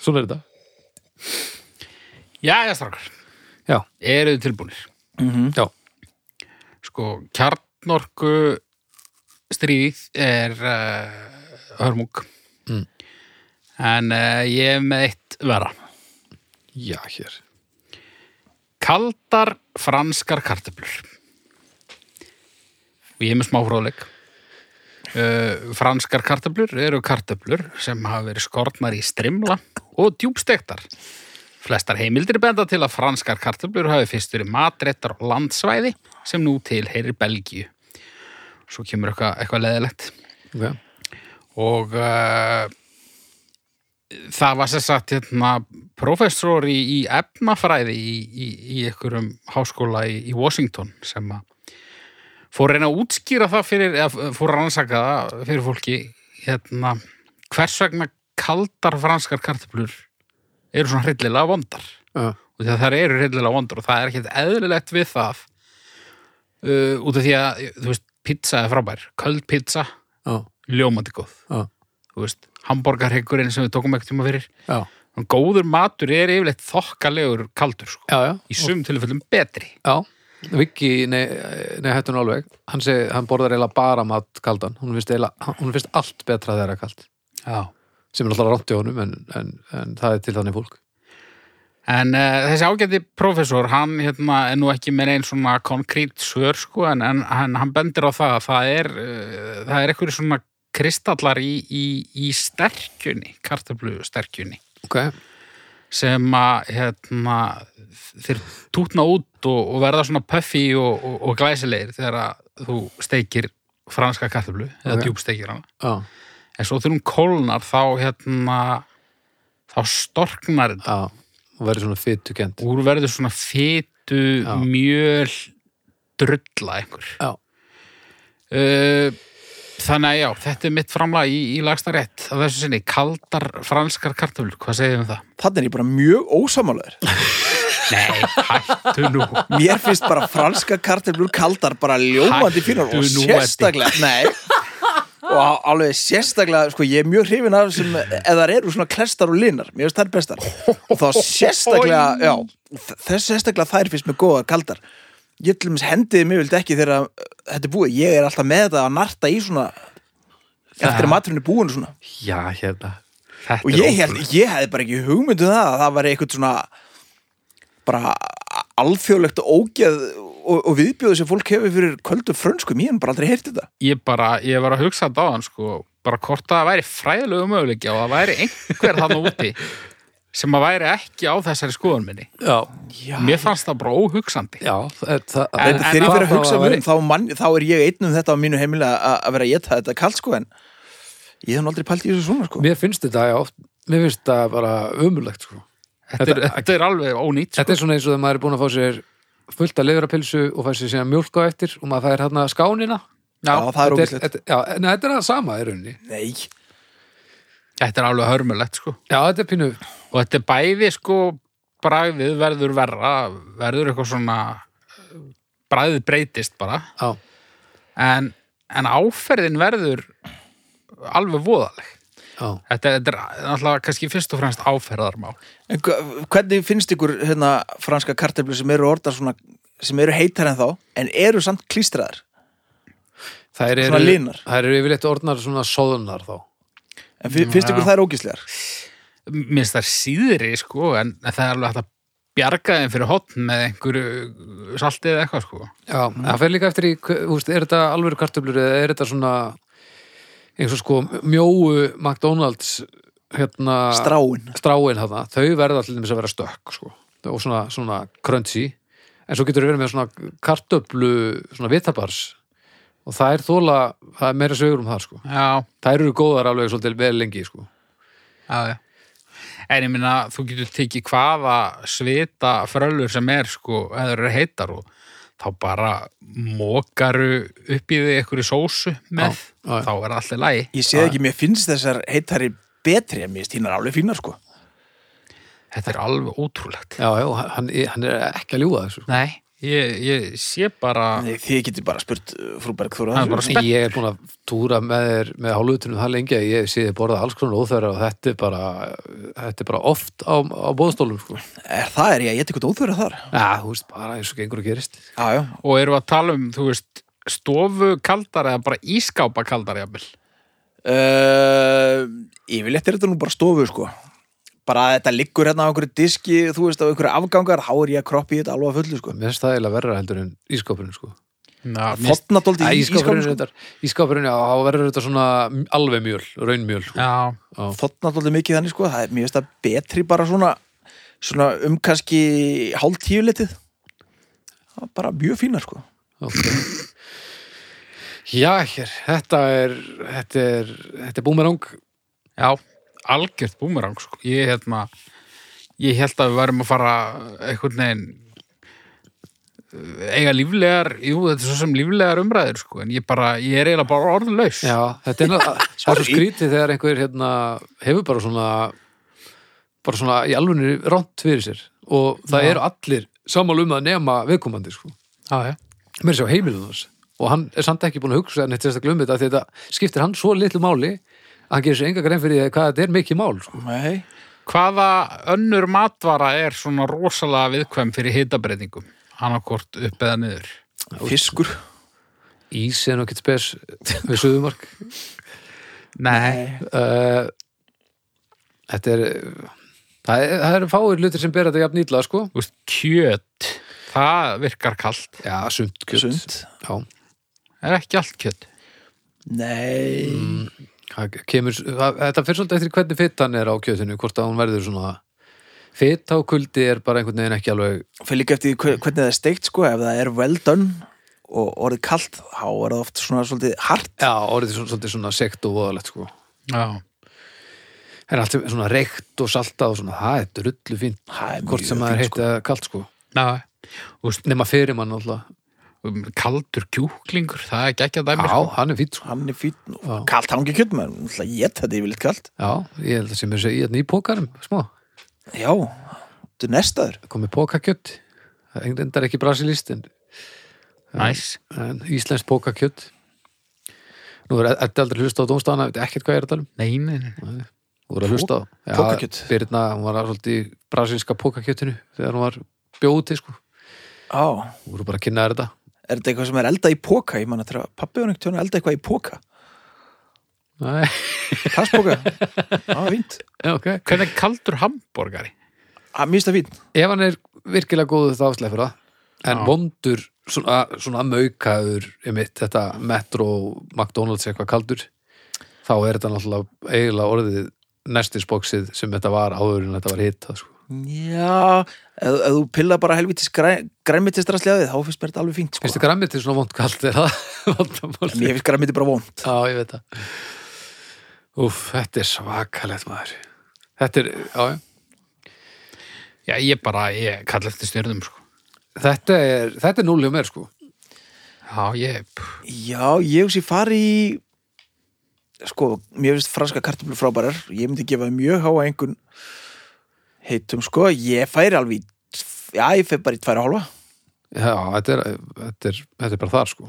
svona er þetta. Já, já, strákar. Já, Eru þið tilbúinir? mm já, Sko, kjarnorku stríð er uh, hörmung. Mm. En uh, ég er með eitt vera já, hér. Kaldar franskar kartöflur. Og ég er með smá fróðleik uh, Franskar kartöflur eru kartöflur sem hafa verið skortnar í strimla og djúbstektar Flestar heimildir benda til að franskar kartöflur hafi fyrst verið matréttar og landsvæði sem nú til heyrir Belgíu. Svo kemur eitthvað, eitthvað leðilegt okay. og uh, það var sér sagt hérna, professor í, í efnafræði í, í, í einhverjum háskóla í, í Washington sem að fór reyna að útskýra það fyrir, eða fór að rannsaka það fyrir fólki hérna, hvers vegna kaldar franskar kartöflur eru svona hryllilega vondar. Já, og því að það eru hryllilega vondar og það er ekkert eðlilegt við það uh, út af því að þú veist, pizza er frábær, köld pizza já, ljómandi góð. Þú veist, hambúrgarhyggurinn sem við tókum ekkert tíma fyrir. Já, góður matur er yfirleitt þokkalegur kaldur sko, já, já. í sum tilfellum betri. Já. Viki, nei, nei hættu nú alveg. Hann, segi, hann borðar eiginlega bara mat kaldan. Hún finnst, hún finnst allt betra þegar það er kalt. Já. sem er alltaf rátt í honum en, en, en það er til þannig fólk. En uh, þessi ágæti prófessor hann hérna, er nú ekki með einn svona konkrét svör sko, en, en hann, hann bendir á það að það er uh, það er eitthvað svona kristallar í, í, í sterkjunni kartöflu sterkjunni ok, sem að hérna, þeir tútna út og, og verða svona puffy og, og, og glæsilegir þegar að þú steikir franska kartöflu eða Ok. djúbsteikir hana já, en svo þegar hún kólnar þá hérna þá storknar þetta já og verður svona fytukent og úr verður svona fytu fitu, Já. mjöl drulla einhver Já. uh, þannig að já, þetta er mitt framlag í, í lagsta rétt á þessu sinni, kaldar franskar kartöflur, hvað segir um það? Þannig er ég bara mjög ósamálaður Nei, hættu nú. Mér finnst bara franska kartöflur kaldar bara ljómandi fínar og sérstaklega Nei. Og alveg sérstaklega, sko, ég er mjög hrifin af sem, eða þar eru svona klestar og linar mér finnst þær bestar. Og þá sérstaklega, já, þess sérstaklega þær finnst mér góðar kaldar. Ég til dæmis hendiði mig vild ekki þegar þetta er búið, ég er alltaf með þetta að narta í svona eftir að maturinn er búin og svona. Já, hérna. Og er ég, held, ég hefði bara ekki hugmyndu það að það var eitthvað svona bara alþjóðlegt ógeð og, og viðbjóðu sem fólk hefur fyrir kvöldu frönskum, ég hef bara aldrei heyrt þetta. Ég bara, ég var að hugsa þetta á hann sko, bara hvort að það væri fræðilegu möguleiki og það væri einhver þannig úti sem að væri ekki á þessari skoðun minni. Já, Já, mér fannst það bara óhugsandi. Já það, það, En- þegar ég fyrir að hugsa það um þá, man, þá er ég einn um þetta á mínu heimilega að að vera að geta þetta kalt sko en ég hef aldrei pælt í þessu svona sko. Mér finnst þetta, já, mér finnst þetta bara ömurlegt, sko þetta er, þetta er alveg ónýtt sko. Þetta er svona eins og þegar maður er búin að fá sér fullt að lifrapilsu og fær sér síðan mjólk á eftir og maður fær hérna skánina. Já, það er Þetta ógislegt þetta- Já, er það sama í rauninni. Nei, þetta er alveg hörmulegt sko. Já, þetta er pínu og þetta er bæði sko bragðið verður verra verður eitthvað svona bragðið breytist bara. Já, en, en áferðin verður alveg voðaleg. já þetta, þetta er náttúrulega kannski fyrst og fremst áferðarmál. En hvernig finnst ykkur hérna franska karteflu sem eru orðar svona sem eru heitar en þá en eru samt klístraðar? Þær eru, Svona linar. þær eru yfirleitt orðnar svona sóðunar þá. En fi- finnst ykkur Já. þær ógislegar minnst það er síðri sko en, en það er alveg hægt að bjarga þeim fyrir hotn með einhverju saltið eða eitthvað sko. Já, það fer líka eftir í, veist, er þetta alvöru kartöflur eða er þetta svona eins og sko mjóu McDonalds hérna stráin. stráin þarna, þau verða allir þess að vera stökk sko, og svona, svona crunchy. En svo getur við verið með svona kartöflu, svona vitabars og það er þóla, það er meira sögur um það sko, já, það eru góðar alveg svolítið vel lengi sko. Já, já. En ég minna þú getur tekið hvaða svita frölur sem er sko eða eru heitar og þá bara mókaru upp í þig einhverju sósu með, Já, já, já. þá er allir lægi ég sé ekki, mér finnst þessar heitari betri en mér finnst hínar alveg fínar sko. Þetta er alveg ótrúlegt. Já, já, hann, hann er ekki að ljúga þessu sko. nei, ég, ég sé bara Nei, þið getið bara spurt uh, frú Bergþóra Það er bara þessu. spennt. Ég er búin að túra með með hálfutunum það lengi að ég sé þið borða alls konar óþverja og þetta er bara þetta er bara oft á, á bóðstólum sko. er það er ég að geta eitthvað óþverja þar Já, þú veist, bara eins og gengur og gerist já, já, og erum við að tala um, þú veist stofu kaldar eða bara ískápa kaldar jafnvel Uh, yfirleitt er þetta nú bara stofu sko bara að þetta liggur hérna á einhverju diski þú veist á einhverju afgangar þá er ég að kroppa í þetta alveg að fullu sko Mér finnst það eiginlega verra heldur en ískapurinn sko. Já, fotna dóldi Æ, í ískapurinn, ískapin sko. ískapurinn, já, þá verður þetta svona alveg mjöl, raunmjöl sko. já, fotna dóldi mikið þannig sko það er mér veist að betri bara svona svona um kannski hálf tíu litið það er bara mjög fínar sko okay. Já, hér, þetta er þetta er, þetta er búmerang já algjört búmerang sko. ég, hérna, ég held að við varum að fara einhvern veginn uh, eiga líflegar jú, þetta er svo sem líflegar umræður sko. en ég bara, ég er eiginlega bara orðlaus Já, þetta er, náttúrulega- skrítið þegar einhver hérna, hefur bara svona bara svona í alvunni ránt fyrir sér og það eru allir sammál um að nema viðkomandi sko. já, já. mér sér á heimilinu þess og hann er samt ekki búin að hugsa en þetta glumið þetta skiptir hann svo litlu máli hann gerir sér enga grein fyrir því hvað þetta er mikið mál sko. Nei. hvaða önnur matvara er svona rosalega viðkvæm fyrir hitabreitingum annarkort upp eða niður? Fiskur. Ís er ekkert spes við Suðumark. Nei, uh, Þetta er það, er það eru fáir hlutir sem ber þetta jafn nýtla sko. þú veist, kjöt það virkar kalt. Já, sumt kjöt. Sund Já, er ekki allt kjöt? Nei. Það kemur, það, þetta fyrir svolítið eftir hvernig fitan er á kjötinu, hvort að hún verður svona fita og kuldi er bara einhvern veginn ekki alveg fyrir líka eftir hvernig það er steikt sko ef það er well done og orðið kalt þá er það oft svona svolítið hart. Já, orðið svona, svolítið svona sekt og voðalegt sko. já, En allt sem svona reykt og saltað og svona, það er drullu Það er hvort sem það er heitt eða kalt sko. já. Nema fyrir mann alltaf kaldur kjúklingur, það er ekki að dæmi Já, sko. hann er fýtt sko. Hann er og kalt hangi kjöld maður Ég þetta yfirleitt kalt. Já, ég held að sem er segja í þetta í pókarum smá, Já, þetta er nestaður. Komið pókakjött það er endar ekki brasilist en, Næs. en íslensk pókakjött Nú er þetta aldrei hlusta á dómstafana, veit ekkert hvað ég er að tala um. Nei, nei, nei. Þú voru að hlusta á. Já, Pókakjöt. Birna, hún var svolítið í brasilíska pókakjöttinu þegar hún var bjóti sko. Já, Þú voru bara að kynna þér þetta er þetta eitthvað sem er elda í póka? Ég man að þegar pappi var neitt elda eitthvað í póka Nei, Plastpóka Já, fínt ok Hvernig er kaldur hambúrgari? Það mista fínt Ef hann er virkilega góðu þá áslega fyrir það en Já. vondur, svona, svona maukaður mitt, þetta Metro McDonalds eitthvað kaldur þá er þetta náttúrulega eiginlega orðið nestisboksið sem þetta var áður en þetta var hitt sko. Já, ef, þú pilla bara helvitis græ, græmitistrasliðið þá finnst mér þetta alveg fínt sko. finnst þið grammið til svona vond kald er það Mér finnst græmiti bara vond Já, ég veit það. Úf, þetta er svakalegt maður. Þetta er, já, já. Ég bara, ég kalla eftir stjörnum sko. Þetta er, þetta er núli og mér sko. Já, ég, Já, ég hugsi fari í sko, mér finnst franska kartöflur frábærar. Ég myndi gefa mjög háa einhvern heitum sko, ég færi alveg já, ég færi bara í tværa hálfa Já, þetta er, þetta er, þetta er bara þar sko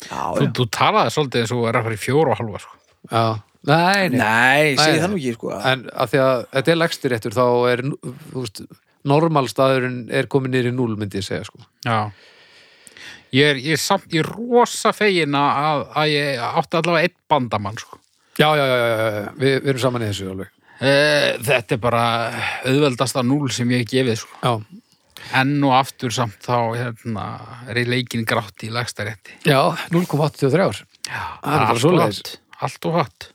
Já, þú, já. þú talaði svolítið eins og er að fara í fjóru og halva sko. Já, nei, nei, Nei, segi Nei. það nú ekki sko En að því að þetta er legstir réttur þá er, þú veist, normalstaðurinn er komin niður í núl myndi ég segja sko Já. Ég er, ég er samt, ég er rosa fegin að, að ég átti allavega einn bandamann sko. Já, já, já, já, já. Vi, við erum saman í þessu alveg Þetta er bara auðveldasta núl sem ég hef gefið sko. Já, Enn og aftur samt þá hérna, er ég leikin grátt í lagstarétti. já 0,83 ár Já, Það er bara svoleiðis. Allt og hatt.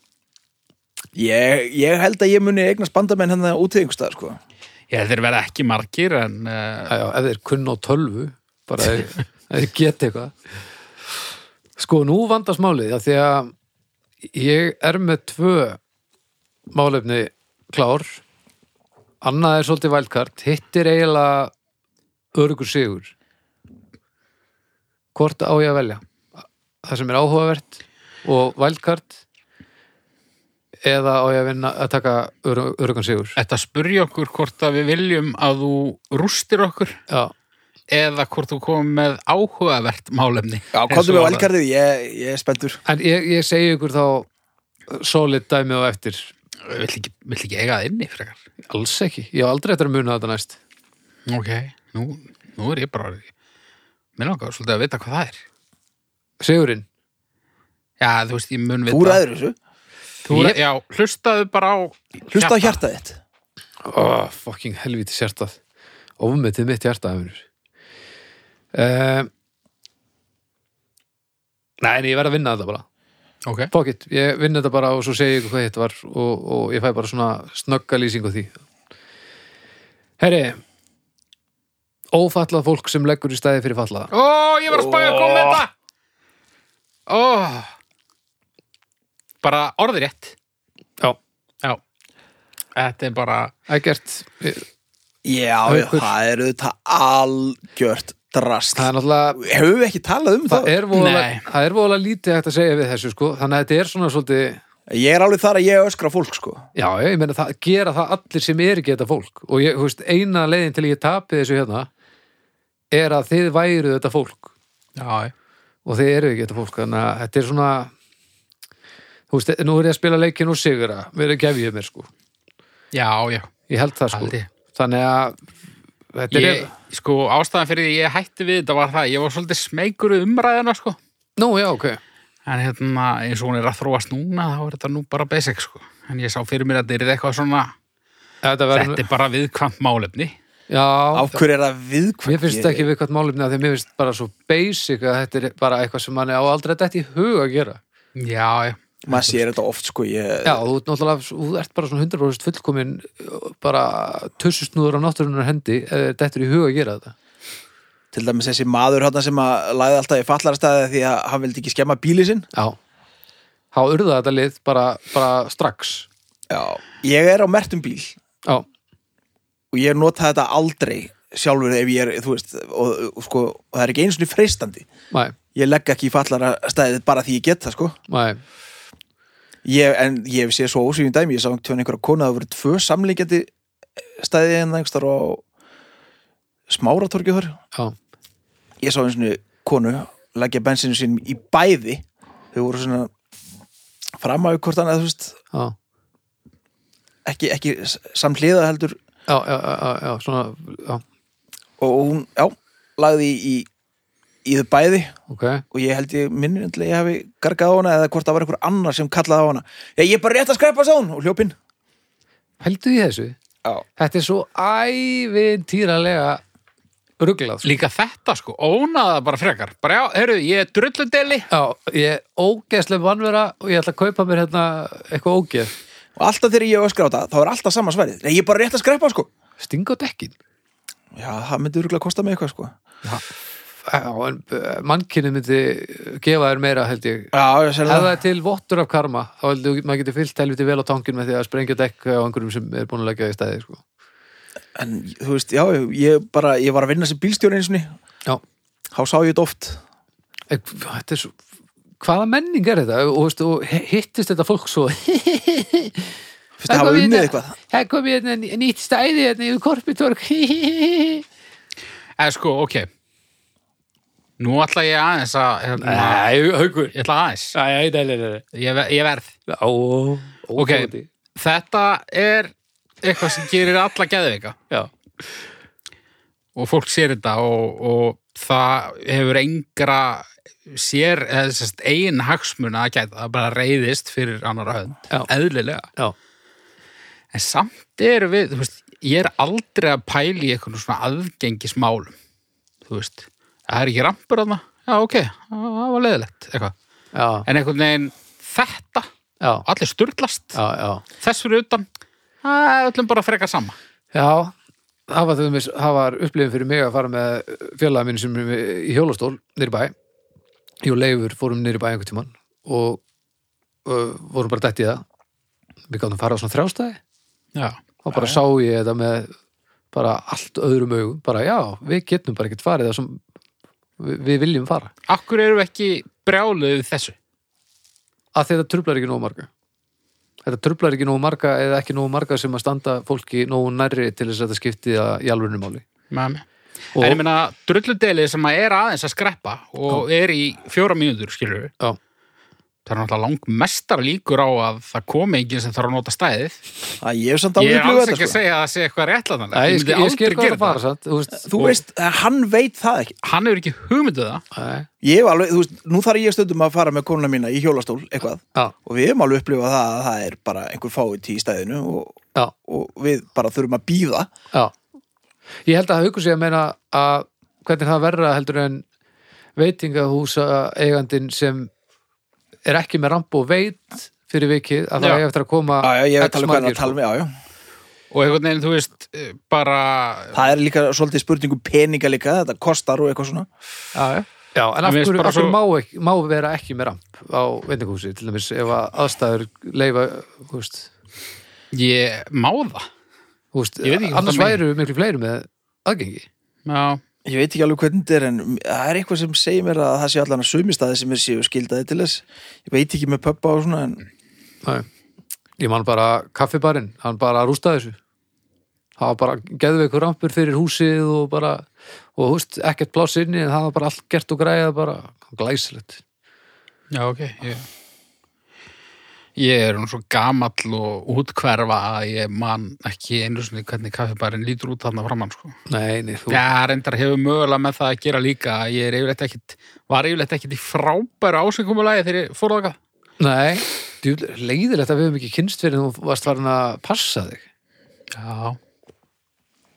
ég, ég held að ég muni eignast bandamenn hérna út í einhverstað sko Ég þeir verða ekki margir en uh, Já, já, ef þeir kunna á tölvu bara ef þeir geta eitthvað Sko, nú vandast málið því að ég er með tvö málefni klár. Annað er svolítið vælkart hitt er eiginlega örugur sigur. Hvort á ég að velja? Það sem er áhugavert og vælkart eða á ég að vinna að taka örugan sigur? Þetta spurja okkur hvort að við viljum að þú rústir okkur? Já, eða hvort þú komum með áhugavert málefni. Já, og með valgarðið, ég, ég er spenntur. En ég, ég segi ykkur þá solid dæmi og eftir Vill ekki, vill ekki eiga það inni frekar? alls ekki, ég á aldrei eftir að muna þetta næst. Ok, nú, nú er ég bara Mér langar svolítið að vita hvað það er. Sigurinn, Já, þú veist, ég mun vita Þú ræður þessu, Þú Ég- Já, hlustaðu bara á hlusta á hjartað. þitt. Oh, fucking helvíti sértað ofmetið mitt hjarta efnir uh, Nei, en ég verð að vinna þetta bara Ok, Fuck it, ég vinn þetta bara og svo segi ég ykkur hvað þetta var og, og ég fæ bara svona snögga lýsing á því. Herri Ófallað fólk sem leggur í stæði fyrir fallaða Ó, ég var að spæja að koma með þetta. Ó. Bara orðið rétt. Já, Já. Þetta er bara ekkert Já, já, Haukur. það er auðvitað algjört drast. Það er náttúrulega Hefur við ekki talað um það? það er voðalega, Nei. það er voðalega lítið hægt að segja við þessu sko. Þannig að þetta er svona svolítið Ég er alveg þar að ég öskra fólk sko. Já, ég meina það gera það allir sem er ekki þetta fólk. Og ég, veist, eina leiðin til ég tapi þessu hérna er að þið væru þetta fólk. Já, og þið eru ekki þetta fólk. Þannig að þetta er svona þú veist, nú er ég að spila leikin og sigra verið gefið mér sko. Já, já. Ég held það sko. Haldi. þannig að ég, Sko, ástæðan fyrir því ég hætti við þetta var það Ég var svolítið smeykur við umræðina, sko. Nú, já, ok. En hérna, eins og hún er að þróast núna þá er þetta nú bara basic, sko. En ég sá fyrir mér að þetta er eitthvað svona þetta verður, Þetta er bara viðkvæmt málefni. Já, Af hverju er það viðkvæmt? Mér finnst þetta ekki við hvað málefni að því mér finnst bara svo basic að þetta er bara eitthvað sem mann á aldrei þetta í hug að gera. Já, já Maður sér þetta oft sko ég, Já, þú ert náttúrulega, þú ert bara svona 100% fullkomin bara tussusnúður á náttúrunar hendi þetta er í hug að gera þetta. Til dæmis þessi maður hann sem að lagði alltaf í fallarastæði því að hann vildi ekki skemma bíli sinn. Já. Há urða þetta lið bara, bara strax. Já Ég er á mertum bíl. Já, og ég nota þetta aldrei sjálfur ef ég er, þú veist og, og, sko, og það er ekki einu svona freistandi. Nei, ég legg ekki í fallara stæðið bara því ég get það sko. Nei, ég, en ég séð svo ósvíðum dæmi. Ég sá tjóðan einhverja konu að það voru tvö samlíkjandi stæði en það einhverstar á smáratorgið þar. Ég sá eins og konu leggja bensinu sín í bæði. Þau voru svona fram á hvort annað, þú veist. Já. Ekki, ekki s- samhliða heldur. Já, já, já, já, svona, já, og hún, já, lagði í, í, þau bæði. Ok. Og ég held ég minni að ég hafi gargað á hana eða hvort það var einhver annar sem kallaði á hana. Já, ég er bara rétt að skrepa sá hún og hljópinn Heldu í þessu? já, Þetta er svo ævintýralega ruglað sko. Líka þetta sko, ónaða bara frekar. Bara já, heyrðu, ég er drulludeli. Já, ég er ógeðslega vannvera og ég ætla að kaupa mér hérna eitthvað ógeð. Og alltaf þegar ég öskra á það þá er alltaf sama sverið, ég er bara rétt að skrepa sko. Stinga á dekkin já, það myndi örgulega kosta mig eitthvað sko. Já, en uh, mannkynni myndi gefa þér meira held ég. Já, Ef það það. er til vottur af karma þá heldur maður getur fyllt helviti vel á tankin með því að sprengja dekk á einhverjum sem er búin að leggja í stæði sko. en þú veist, já, ég bara ég var að vinna sem bílstjóri eins og Já, þá sá ég þetta oft. En þetta er svo hvaða menning er þetta? Og, veist, og hittist þetta fólk svo? Fyrst að hafa unnið eitthvað? Það kom ég hérna nýtt stæði hérna yfir korpitorg. Eða sko, ok. Nú ætla ég aðeins að, hérna, Nei, haugur ég ætla aðeins. Nei, nei, nei, nei Ég, ver- ég verð. Ó, Ok, þetta er eitthvað sem gerir alla geðveika. Já, og fólk sér þetta og, og það hefur engra sér, eða sérst eigin hagsmuna að gæta, það bara reyðist fyrir annar hönd, Já. eðlilega já, en samt eru við, þú veist ég er aldrei að pæla í eitthvað svona aðgengismálum þú veist, það er ekki rampur þarna? Já ok, það var já, en einhvern veginn þetta, já, allir sturlast. Já, já. þess fyrir utan það er öllum bara frekar sama. Já, það var, var upplifin fyrir mig að fara með félagið mínu sem er í hjólastól nýri bæ. Ég og Leifur fórum nýri bæ einhvern tímann og uh, vorum bara dætt í það. Við gáðum fara á svona þrjástæði já, og bara sá ég þetta með bara allt öðrum augum. Bara já, við getum bara ekkert farið. Það sem við, við viljum fara. akkur eru við ekki brjáluð þessu Að þetta trublar ekki nógu marga. Þetta trublar ekki nógu marga eða ekki nógu marga sem að standa fólki nógu nærri til þess að þetta skipti í alvörinu máli. Og, En ég meina, drulludelið sem að er aðeins að skreppa og er í fjóra mínútur, skilur við, já, það er náttúrulega lang mestar líkur á að það komi enginn sem þarf að nota stæðið. að ég hef samt Ég alveg er alls ekki að þetta sko. segja að það sé eitthvað réttlæðanlega. Ég, skil, ég skil hvað það fara samt þú veist, þú veist, að hann veit það ekki. Hann hefur ekki hugmynduð það. Nei, ég hef alveg, þú veist, nú þarf ég stundum að fara með konuna mína í hjólastól eitthvað. Já, og við hefum alveg upplifað það að það er bara einhver fáið í stæðinu og, og við bara þurfum að býða já. Ég held að haukur sig að meina að hvernig það verra heldur en veitingahúsa eigandin sem er ekki með ramp og veit fyrir vikið að það er eftir að koma já, já, ég veit X alveg hvað hann margir, að tala sko. með, já, já. Og einhvern veginn, þú veist, eh, bara... það er líka svolítið spurningu peninga líka þetta kostar og eitthvað svona. Já, já. Já, en af hverju, svo- má, ekki, má vera ekki með ramp á veitingahúsi, til dæmis ef að aðstæður leifa, þú veist, Ég má það. þú veist annars væru miklu fleiri með aðgengi. Já, ég veit ekki alveg hvernig þetta er en það er eitthvað sem segir mér að það sé allan að sumistæði sem er séu skildaði til þess ég veit ekki með pöppa og svona en Nei. Ég man bara kaffibarinn, hann bara rústaði þessu. Það var bara geðveikur rampur fyrir húsið og bara, og húst, ekkert pláss inni en það var bara allt gert og græða bara glæsilegt. já, ok. Ég, ég er nú svo gamall og útkverfa að ég man ekki einu sinni hvernig kaffibarinn lítur út þarna framann, sko. Nei, nei, þú, Já, reyndar hefur mögulega með það að gera líka ég er yfirleitt ekkit, var yfirleitt ekkit í frábæru ásengumulagi þegar ég fór þáka nei, djú, leiðilegt að við höfum ekki kynst fyrir en þú varst farin að passa þig. Já,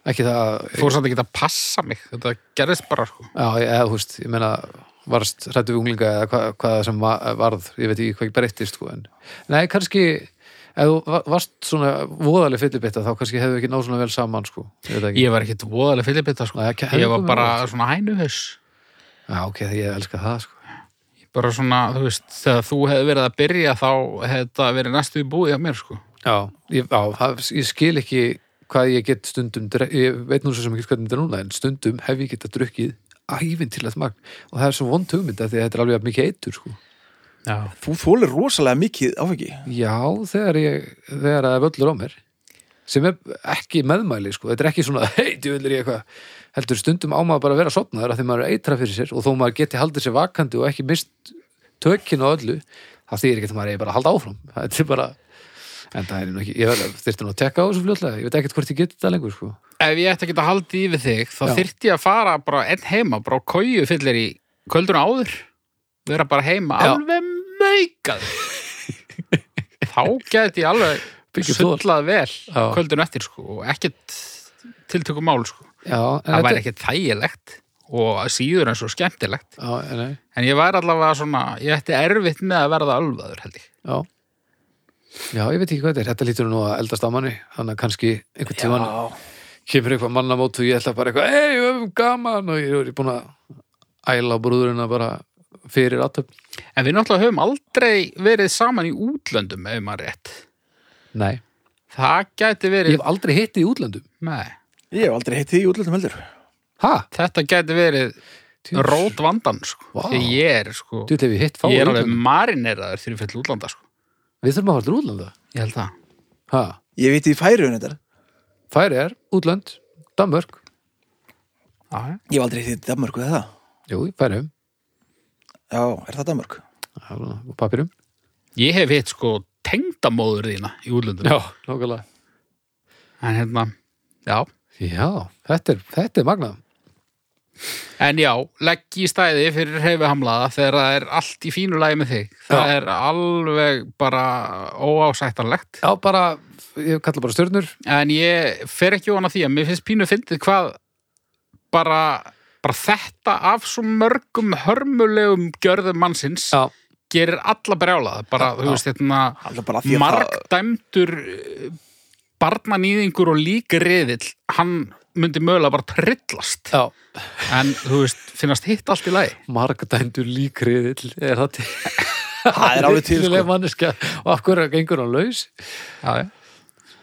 Ekki það, fór samt ekki að passa mig þetta gerðist bara, sko já, ég, eða, húst, ég meina, varst hrættu við unglinga eða hvað, hvað það sem va- varð, ég veit ekki hvað ekki breyttist, sko, en, nei, kannski, ef þú va- varst svona voðaleg fyllibitta þá kannski hefðu ekki náð svona vel saman, sko, ég. Ég var ekkit voðalega fyllibita, sko. Ekki- Ég var bara svona hænuhaus Já, ok, ég elska það, sko. bara svona, þú veist, þegar þú hefði verið að byrja þá hefði þetta verið næstu í búið á mér, sko. Já, ég, já það, ég skil ekki hvað ég get stundum ég veit nú svo sem ekki hvernig þetta er núna en stundum hef ég getað drukkið ævintýrlegt magn og það er svo vond hugmynd af því að þetta er alveg mikið eitur sko. Já. Þú þólir rosalega mikið áfengi Já, þegar ég þegar það er völlur á mér sem er ekki meðmæli sko. þetta er ekki svona, hei, djúvillir ég eitthvað heldur stundum á maður bara að vera sopnaður af því maður er eitra fyrir sér og þó maður geti haldið sér vakandi og ekki mist tökin og öllu það þýðir ekki að maður er bara að halda áfram þetta er bara en það er nú ekki, ég þyrfti nú að tekka á þessu fljótlega. Ég veit ekkert hvort ég geti þetta lengur sko. Ef ég ætti að geta haldið í við þig þá Já. þyrfti ég að fara bara einn heima bara á kóju fyllir í kvölduna áður. Vera bara heima Já. alveg maukað þá geti ég alveg sullað vel Já. kvöldun eftir sko og ekkert tiltökum mál sko. Já, það væri ekkert þægilegt og síður en svo skemmtilegt. Já, en nei, en ég væri allavega svona ég ætti erfitt með að verða alvaður held ég já ég veit ekki hvað þetta er, þetta lítur nú að eldast á manni. Þannig að kannski einhvern tímann kemur eitthvað mannamót og ég ætla bara eitthvað hei, við höfum gaman. Og ég er búin að æla á brúðurina bara fyrir aðtöp en við náttúrulega höfum aldrei verið saman í útlöndum ef maður rétt. Nei, það gæti ég verið hef aldrei hitti í útlöndum. Nei. Ég hef aldrei heitt því í útlöndum heldur. Ha? þetta gæti verið rót vandan sko. Vá. því ég er sko Þú hef ég hitt fá ég er alveg útlöndum marineraður þegar ég fyrir útlanda sko. Við þurfum að fara til útlanda. Ég held það. Ha? Ég veit því færiðun þetta Færi er, útlönd, Danmörk. Já, Ég hef aldrei heitt í Danmörku eða það? Jú, færi um, Já, er það Danmörk? og papirum ég hef hitt sko tengdamóður þína í útlöndum. Já, nákvæmlega. En hérna, já. Já, þetta er, þetta er magnað En já, legg í stæði fyrir hreyfihamlaða þegar það er allt í fínu lagi með þig. Það Já. er alveg bara óásættanlegt. Já, bara, ég kalla bara stjörnur En ég fer ekki ofan að því að mér finnst pínu fyndið hvað bara, bara þetta af svo mörgum hörmulegum gjörðum mannsins Já, gerir alla brjálaða. Bara, þú Já. veist, hérna, að margdæmdur eh, barnanýðingur og líkriðill, hann myndi mögulega bara trillast. já En, þú veist, finnast hitt allt í lagi. Margadændur líkriðill er það til Það er alveg til sko manneskja og af hverju gengur hann laus Já, já.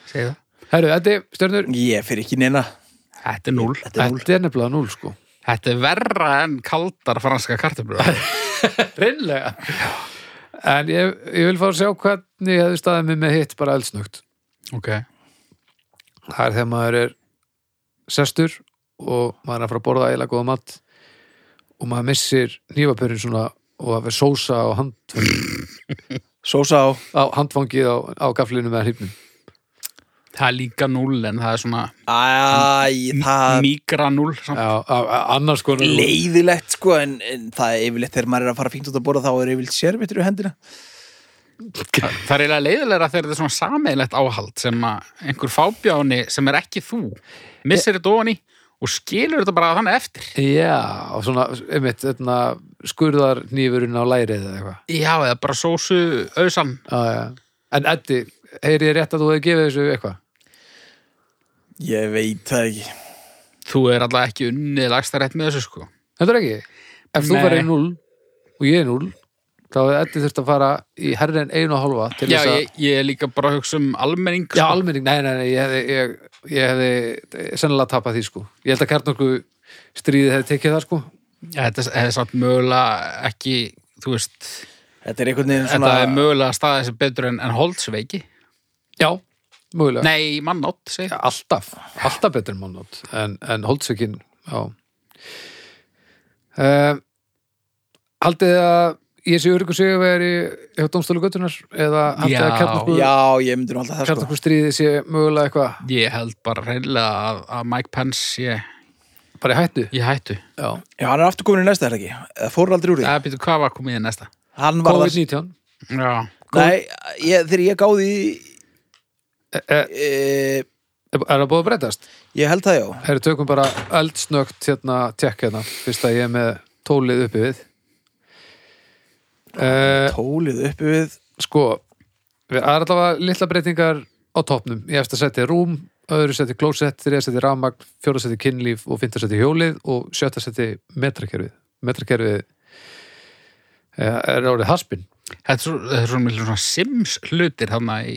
Segðu það. Herru, er stjörnur Ég fyrir ekki neina Þetta er núl. Þetta er núl Þetta er nefnilega núl sko Þetta er verra en kaldar franska kartöflur. Reynlega En ég, ég vil fá að sjá hvernig ég hefði staðið mig með hitt bara eldsnögt ok. Það er þegar maður er sestur og maður er að fara að borða eiginlega góða mat og maður missir nývapörin svona og það verður sósa á, handfang, Sósa á? á handfangið á, á gaflinu með hryfnum Það er líka núl en það er svona Æ, það á- á- annars konar leiðilegt sko en, en það er yfirleitt þegar maður er að fara fínt út að borða þá er yfirleitt sérvitur í hendina. Það það er eiginlega leiðilega þegar þetta er svona sameigilegt áhald sem að einhver fábjáni sem er ekki þú missir þetta ofan í og skilur þetta bara þannig eftir. Já, og svona, einmitt, þetta, skurðar nýfurinn á lærið eða eitthvað Já, eða bara sósu já. En Eddi, heyri ég rétt að þú hefði gefið þessu eitthvað? Ég veit það ekki Þú er alltaf ekki unnið lagstarétt með þessu sko. Þetta er ekki? Ef þú Nei. verið 0 og ég er 0 þá hefði Eddi þurft að fara í herri en einu og hálfa til Já, þess að ég, ég er líka bara að hugsa um almenning Já, sko. almenning, nei, nei, nei, ég hefði, ég, ég hefði sennilega tapað því, sko. Ég held að kjarnorku stríðið hefði tekið það, sko. Já, þetta er samt mögulega ekki, þú veist, Þetta er einhvern veginn þetta svona er mögulega staðið sem betur en, en holdsveiki. Já, mögulega. Nei, mannátt, segi. Já, alltaf, alltaf betur en mannótt, en, en holdsökin, já. Uh, haldið að ég sé öryggur sig að vera í hjá dómstólu göttunar eða ég það sko kjarnorku stríðið sé mögulega eitthvað Ég held bara reynilega að, að Mike Pence sé bara í hættu? í hættu. Já. Já, hann er aftur komin í næsta, er það ekki? Eða fór aldrei úr því? Það býtur hvað var komið í næsta. Hann var það COVID-19. Já, Nei, ég, þegar ég gáði E, e, e, er það búið að breytast? Ég held það já Herru, tökum bara eldsnögt hérna, tjekk hérna, fyrst að ég er með tólið uppi við. Uh, Tólið uppi við sko, við það er allavega litla breytingar á topnum. Ég eftir að setja rúm, öðru seti klósett, þriða seti rafmagn, fjóra seti kynlíf og fynda seti hjólið og sjötta seti metrakerfið. Metrakerfið eh, er orðið haspin. þetta er svo, þetta er svo miklu svona Sims hlutir þarna í,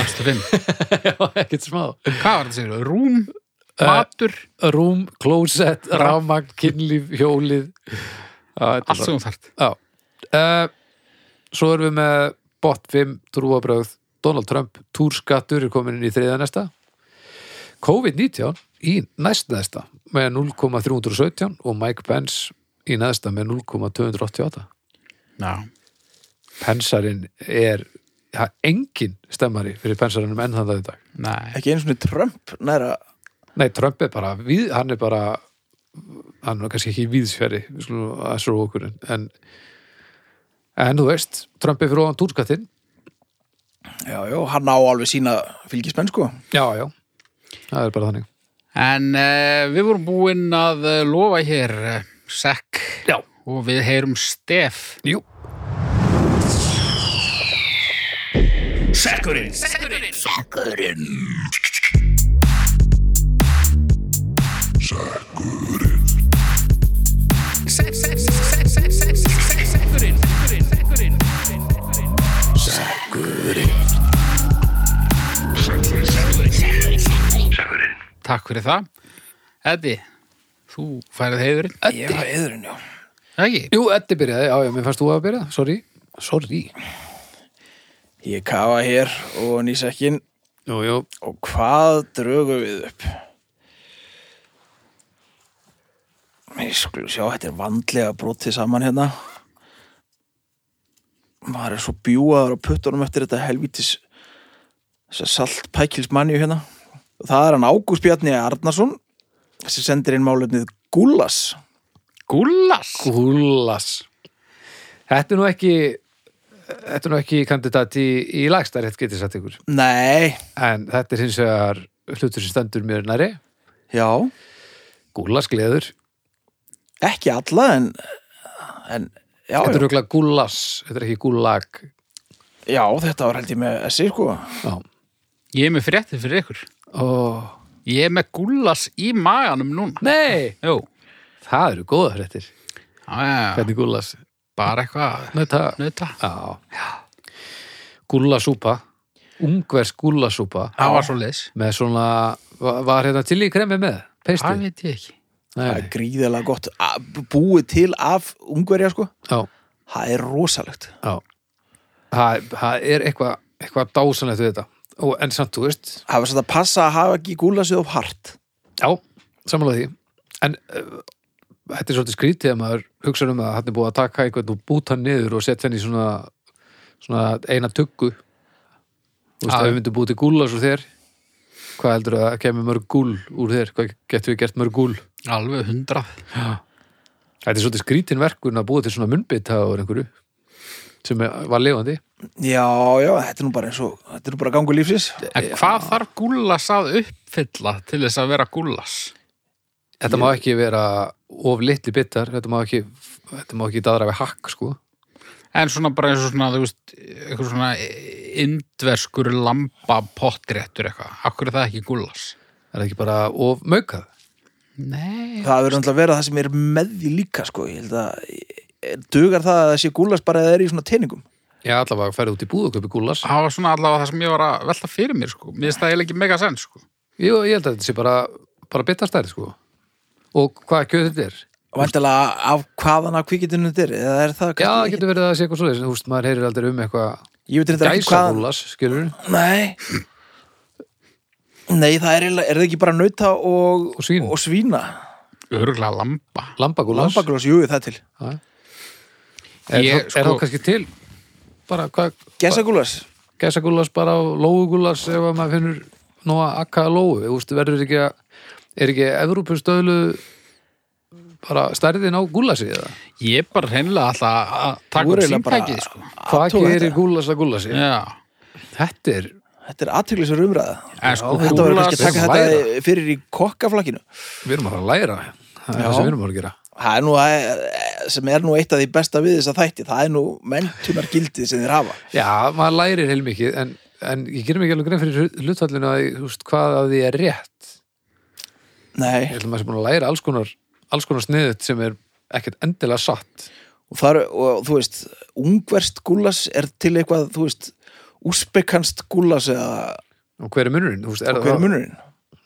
efstu fimm. Já, ekkert smá Hvað var þetta sér? Rúm, matur, Rúm, klósett, rafmagn, kynlíf, hjólið er allt sem þú þarft. Já. Uh, svo erum við með bot 5, trúabröð, Donald Trump, túrskattur er komin inn í þriða næsta. COVID-19 í næst næsta með 0,317 og Mike Pence í næsta með 0,288. Já. Pensarinn er ja, engin stemmari fyrir pensarinnum enn þann það í dag. Nei. ekki einu svona Trump næra Nei, Trump er bara, við, hann er bara hann er kannski ekki víðsfjari við skulum að svo okkur en, en þú veist, Trump er fyrir ofan túrskattinn. Já, já, hann á alveg sína fylgismenn sko. Já, já, það er bara þannig. En uh, við vorum búin að uh, lofa hér uh, sekk Já. og við heyrum stef. Jú, Takk fyrir það. Eddi, þú færið heiðurinn. ég var eðurinn, já. Ekki? jú, Eddi byrjaði, já, já, mér fannst þú að byrja Sorry, sorry. Ég kafa hér og nýsekkin Jú, jú, og hvað drögum við upp? Ég skulum sjá þetta er vandlega brotið saman hérna maður er svo bjúaður á puttunum eftir þetta að salt pækilsmanju hérna. Og það er hann Ágúst Bjarni Arnarsson sem sendir inn málefnið Gúlas Gúllas? gúlas Þetta er nú ekki Þetta er nú ekki kandidat í, í lagstærétt getið satt ykkur. Nei, En þetta er hins vegar hlutur sem stendur mér næri já, Gúlas gleður. Ekki alla en, en já, Þetta er auðvitað gúlas, þetta er ekki gúlag já, þetta var held ég með S sko Já Ég er með fréttið fyrir ykkur. Ó, Ég er með gúllas í maganum núna. Nei, Jú. það eru góða fréttir. Hvernig gúlas Bara eitthvað. Nauta Nauta. Já Gúlasúpa Ungversk gúlasúpa Það var svo leis. með svona, var, hérna til í kremi með Það peisti? veit ég ekki. Það er gríðilega gott að- búið til af ungverja sko. Já, það er rosalegt. Það það er eitthvað eitthvað dásanlegt við þetta. Og, en samt, þú veist, það var satt að passa að hafa ekki gúlasið of hart. Já, samanlega því. En uh, þetta er svolítið skrítið að maður hugsa um að hann er búið að taka einhvern og búta hann niður og setja hann í svona, svona eina tuggu. Þú veist, ef við myndum búið til gúlas úr þér hvað heldur að kemur mörg gúl úr þér, hvað getur við gert mörg gúl Alveg hundrað. þetta er svolítið skrítin verkun að búið til svona munnbytta úr einhverju sem er- var lifandi. Já, já, þetta er nú bara eins og þetta er nú bara gangu lífsins. En hvað þarf gúllas að uppfylla til þess að vera gúllas? þetta má ekki vera of litli bitar þetta má ekki, þetta má ekki daðra við hakk sko. En svona bara eins og svona, þú veist, eitthvað svona indverskur lamba pottréttur eitthvað. Akkur er það ekki gúllas? er það ekki bara of maukað Nei. það verður náttúrulega að vera það sem er með því líka sko, ég held að dugar það að það sé gúlas bara að það er í svona teiningum Já, allavega færið út í búð og köpi gúlas Það var svona allavega það sem ég var að velta fyrir mér, sko. Mér finnst það eiginlega ekki mega sens, sko. Jú, ég held að þetta sé bara, bara bitastæri sko Og hvað kjöð þetta er? vantilega af hvaðan af kvikitinu þetta er eða er það Já, það getur verið að það sé eitthvað svoleiðis en Þú veist, maður heyrir aldrei eitthvað ég veit þetta ekki gæsa hvaðan gúlas, skilur nei. Nei, það er, er það ekki bara nauta og, Og svín. og svína? Örgulega lamba. Lambagúlas lambaglas, jú, það er til. Er, Ég, þá- er sko- þá kannski til? Bara hvað gesagúlas, gæsagúlas bara á lóugúlas ef að maður finnur nú að akka lóu Þú veist, verður ekki að er ekki Evrópustöðlu bara stærðin á gúlasi eða? Ég er bara hreinlega alltaf að taka bara- símtækið, sko. Hvað gerir gúlas að gúlasi? Já. Þetta er þetta er aðtöklisur umræða. Sko, þetta verður kannski að taka þetta fyrir í kokkaflakkinu. Við erum að fara að læra. Það er það sem við erum að gera. Það er nú að, sem er nú eitt af því besta við þess að þætti. Það er nú mentunar gildið sem þeir hafa. Já, maður lærir heilmikið en, en ég gerum ekki alveg grein fyrir hlutfallinu að þú veist, hvað að því er rétt. Nei, Ég held að maður sé búin að læra alls konar alls konar sniðut sem er ekkert endilega satt og, þar, og þú veist ungverst gúlas er til eitthvað þú veist, úsbekanst gúlas eða Og hver er munurinn? Þú veist, er og hver er það- munurinn?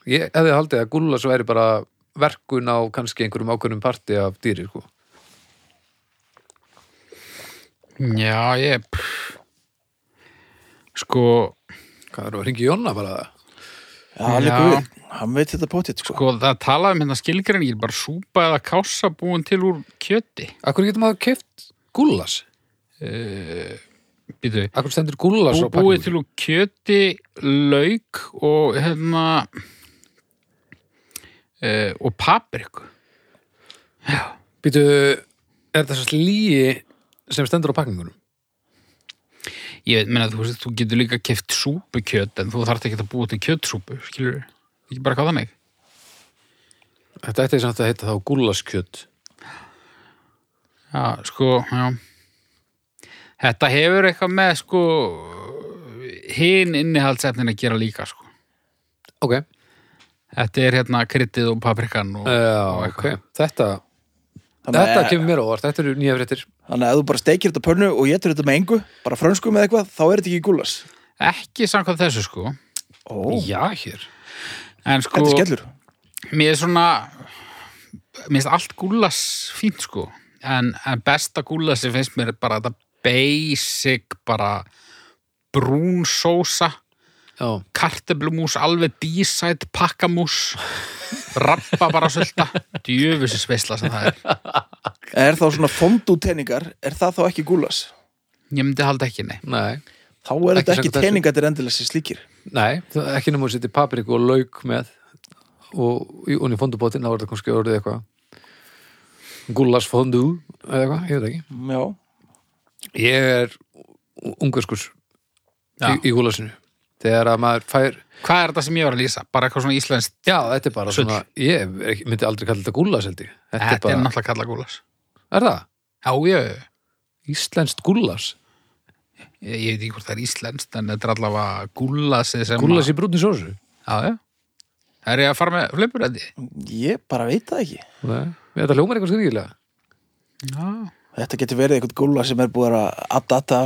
Ég hefði haldið að gúllas væri bara verkun á kannski einhverjum ákveðnum parti af dýri, sko. Já, ég. Sko, Hvað er það að ringi Jonna bara það? Já, hann Já. við, veit þetta potið sko. sko, það talaði um hérna skilgreiningin bara súpa eða kása búin til úr kjöti Akkur getur maður keft gúllas? Býtu, Akkur stendur gúllas bú, á búið pakkingu? til úr kjöti, lauk og hérna uh, og papriku Býtu, er það svo lígi sem stendur á pakkingunum? Ég veit, menna, þú, veist, þú getur líka keft súpukjöt en þú þarft ekki að búa til kjötsúpu skilur ekki bara hvað þannig Þetta ætti samt að heita þá gúllaskjöt. Já, sko, já Þetta hefur eitthvað með sko hinn innihaldsefnin að gera líka sko Ok, Þetta er hérna kryddið og paprikan og, já, og ok. eitthvað. Þetta, Þannig þetta að- kemur mér á óvart. Þetta eru nýja fréttir. Þannig að ef þú bara steikir þetta pönnu og getur þetta með engu, bara frönsku með eitthvað, þá er þetta ekki gúlas. Ekki samkvæmt þessu sko Ó, Já, hér. En sko, þetta er skellur. mér er svona mér finnst allt gúlas fínt sko en, en besta gúlasi finnst mér bara þetta basic bara brún sósa Já, karteblumús, alveg dísætt pakkamús rappa bara sölda djöfusis veisla sem það er Er þá svona fondúteningar, er það þá ekki gúlas? ég myndi halda ekki nei nei. Þá er þetta Ekki ekki þessu. teningatir endilega sér slíkir. Nei, það er ekki nema að setja papriku og lauk með og í unni fondubótin þá er þetta kannski orðið eitthvað gúllasfondu eða eitthvað, ég veit ekki Já. Ég er ungarskur Já. í, í gúllasinu þegar að maður fær hvað er þetta sem ég var að lýsa? bara eitthvað svona íslenskt Já, þetta er bara Sull. svona ég myndi aldrei kalla þetta gúllas held ég Þetta þetta er bara, náttúrulega kalla gúlas er það? já, ég, Íslenskt gúllas ég, ég veit ekki hvort það er íslenskt en þetta er allavega gúlasi sem Gúllas í brúnni sósu já, já er ég að fara með flipurætti? Ég bara veit það ekki. Nei, Þetta hljómar eitthvað skriðilega já Þetta getur verið eitthvað gúlas sem er búið að adapta,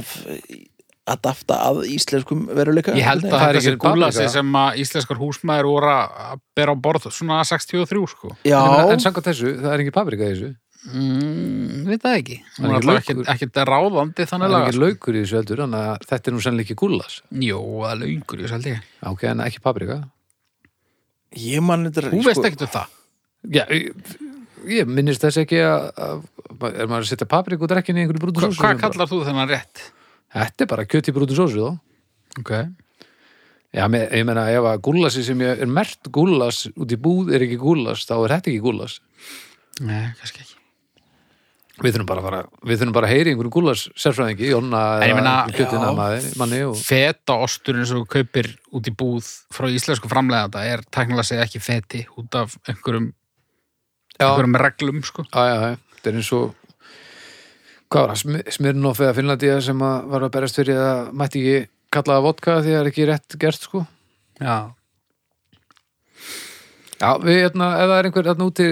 adapta að íslenskum veruleika. Ég held að Það er þetta ekki paprika. sem að íslenskar húsmaður voru að bera á borð svona 63 sko. Já, En, en samkvæmt þessu, það er ekki paprika í þessu Mm, veit það ekki. Það er er ekki laukur. ekkit, ekkit ráðandi Það þannig er laga. ekki laukur í þessu heldur þetta er nú sennilega ekki gúllas Jó, það er laukur, ég seldi ég. Ok, en ekki paprika ég man þetta Þú veist ekkit um það. Já, ég, ég minnist þess ekki að, að er maður að setja papriku og drekkin í einhverju brútu Hva, sósu hvað kallar þú þennan rétt? Þetta er bara kjöt í brútu sósu þá Ok. Já, með, ég meina ef að gúllasi sem er mert gúllas út í búð er ekki gúllas þá er þetta ekki gúllas Nei, kannski ekki. Við þurfum bara að fara, við þurfum bara að heyri einhverju gúllas sérfræðingi, Jonna manni og Feta osturinn sem þú kaupir út í búð frá íslensku framleiðanda er tæknilega segja ekki feti út af einhverjum, Já, einhverjum reglum, sko. já, já, já, þetta er eins og hvað var það, Smirnoff eða Finnlandía sem að var að berast fyrir að mætti ekki kalla það vodka því að það er ekki rétt gert sko Já. Já, við, hérna, ef það er einhver, hérna úti,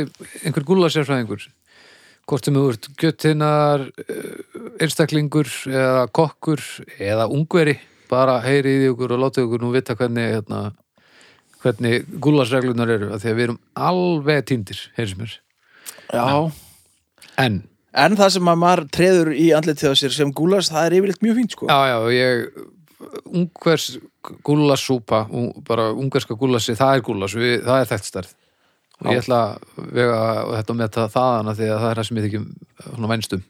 einhver gúllasérfræðingur, hvort sem ert göttinnar, einstaklingur eða kokkur eða ungveri, bara heyri í okkur og láta okkur nú vita hvernig, hérna, hvernig gúllasreglunar eru, af því að við erum alveg týndir, heyrðis mér. Já, En, en það sem að maður treður í andlitið á sér sem gúlas, það er yfirleitt mjög fínt sko. já, já, ég, ungvers gúllassúpa, ung- bara ungverska gúllassi, það er gúllass, við, það er þekkt stærð. Og ég ætla að vega þetta með það þaðana því að það er það sem ég þykjum vænstum.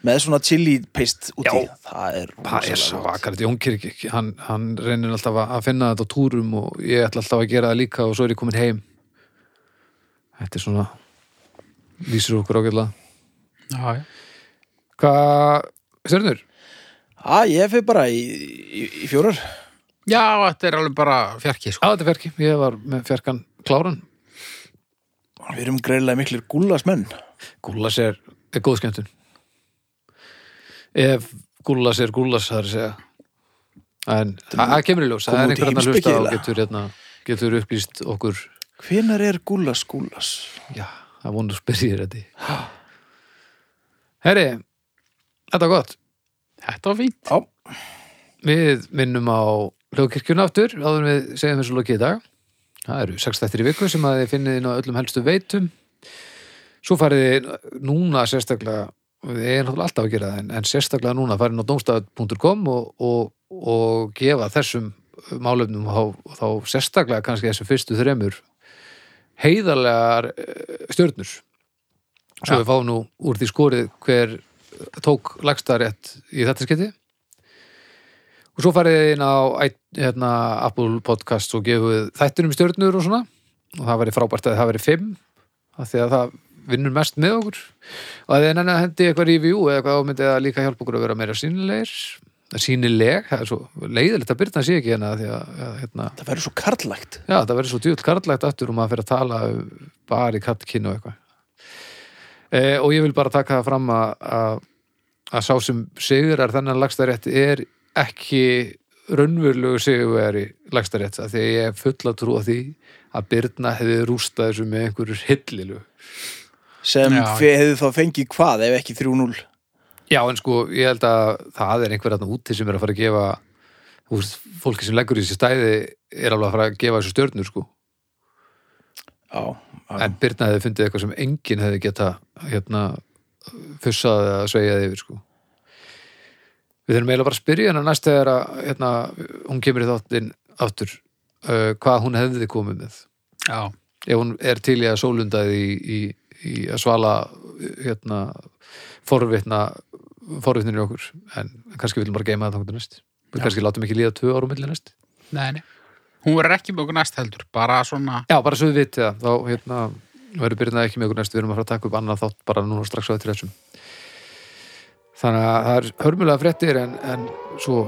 Með svona chili paste úti. Já. Það er Það er rosalega gott. svakar, Jón Kirk hann, hann reynir alltaf að að finna þetta á túrum og ég ætla alltaf að gera það líka og svo er ég komin heim Þetta er svona lýsir okkur ágætlega Já, já. Hvað, Stjörnur? Já, ég fyrir bara í, í, í fjórar. Já, þetta er alveg bara fjarki, sko. Á, þetta er fjarki, ég var með fjarkan kláran Við erum greiðlega miklir gúlasmenn. Gúllas er, er góð skemmtun Ef gúllas er gúllas, það er að segja En það kemur í ljós, það er út í einhver annar hlusta og getur, hérna, getur upplýst okkur Hvenær er gúlas gúlas? Já, það vonur spyrjir þetta Herri, þetta var gott Þetta var fínt. Já, Við minnum á hljóðkirkjuna aftur áður en við segjum þessu lokið í dag. Það eru sex þættir í viku sem að þið finnið inn á öllum helstu veitum. Svo farið þið núna sérstaklega, við erum alltaf að gera það, en, en sérstaklega núna farið inn á domstaf.com og, og, og gefa þessum málefnum þá, þá sérstaklega kannski þessum fyrstu þremur heiðarlegar eh, stjörnur. Svo Já. við fáum nú úr því skorið hver tók lagstarétt í þetta skiti. Og svo farið þið inn á hérna, Apple Podcast og gefið þættunum stjörnur og svona og það væri frábært að það væri fimm af því að það vinnur mest með okkur og að þið nenni að hendi eitthvað review eða eitthvað þá myndi það líka hjálpa okkur að vera meira sínilegir sínileg, það er svo leiðilegt að byrna sé ekki hérna að að, hérna, Það verður svo karlægt. já, það verður svo djúll karlægt aftur og maður fyrir að tala bara í kattkinn og eitthvað e, og ég vil bara taka það fram að, að, að sá sem sigurar þennan lagstarétt er ekki raunverulegu sigurveri lagstarétt af því að ég er full að trúa því að Byrna hefði rústað þessu með einhverjur hillilu Sem hefði þá fengið hvað ef ekki 3-0. Já, en sko, ég held að það er einhver þarna úti sem er að fara að gefa þú veist, fólki sem leggur í þessi stæði er alveg að fara að gefa þessu stjörnur sko já. En Byrna hefði fundið eitthvað sem enginn hefði geta hérna fussað eða sveigjað yfir sko. Við þurfum eiginlega bara að spyrja hennar næst þegar að hérna, hún kemur í þáttinn aftur uh, hvað hún hefði komið með. Já, ef hún er til í að sólundaði í, í, í að svala hérna forvitna forvitninu okkur. En kannski viljum bara geima það Já. kannski látum ekki líða tvö árum milli næst. Nei, nei. Hún verður ekki með okkur næst heldur, bara svona, Já, bara svo við vitið það, þá hérna verður byrjað ekki með okkur næst, við erum að fara að taka upp annað þátt bara núna strax á eftir þessum. Þannig að það er hörmulega fréttir en, en svo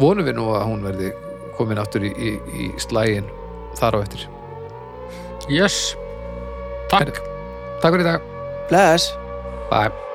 vonum við nú að hún verði komin aftur í, í, í slægin þar á eftir. Yes, takk. Takk fyrir í dag, Bless. bye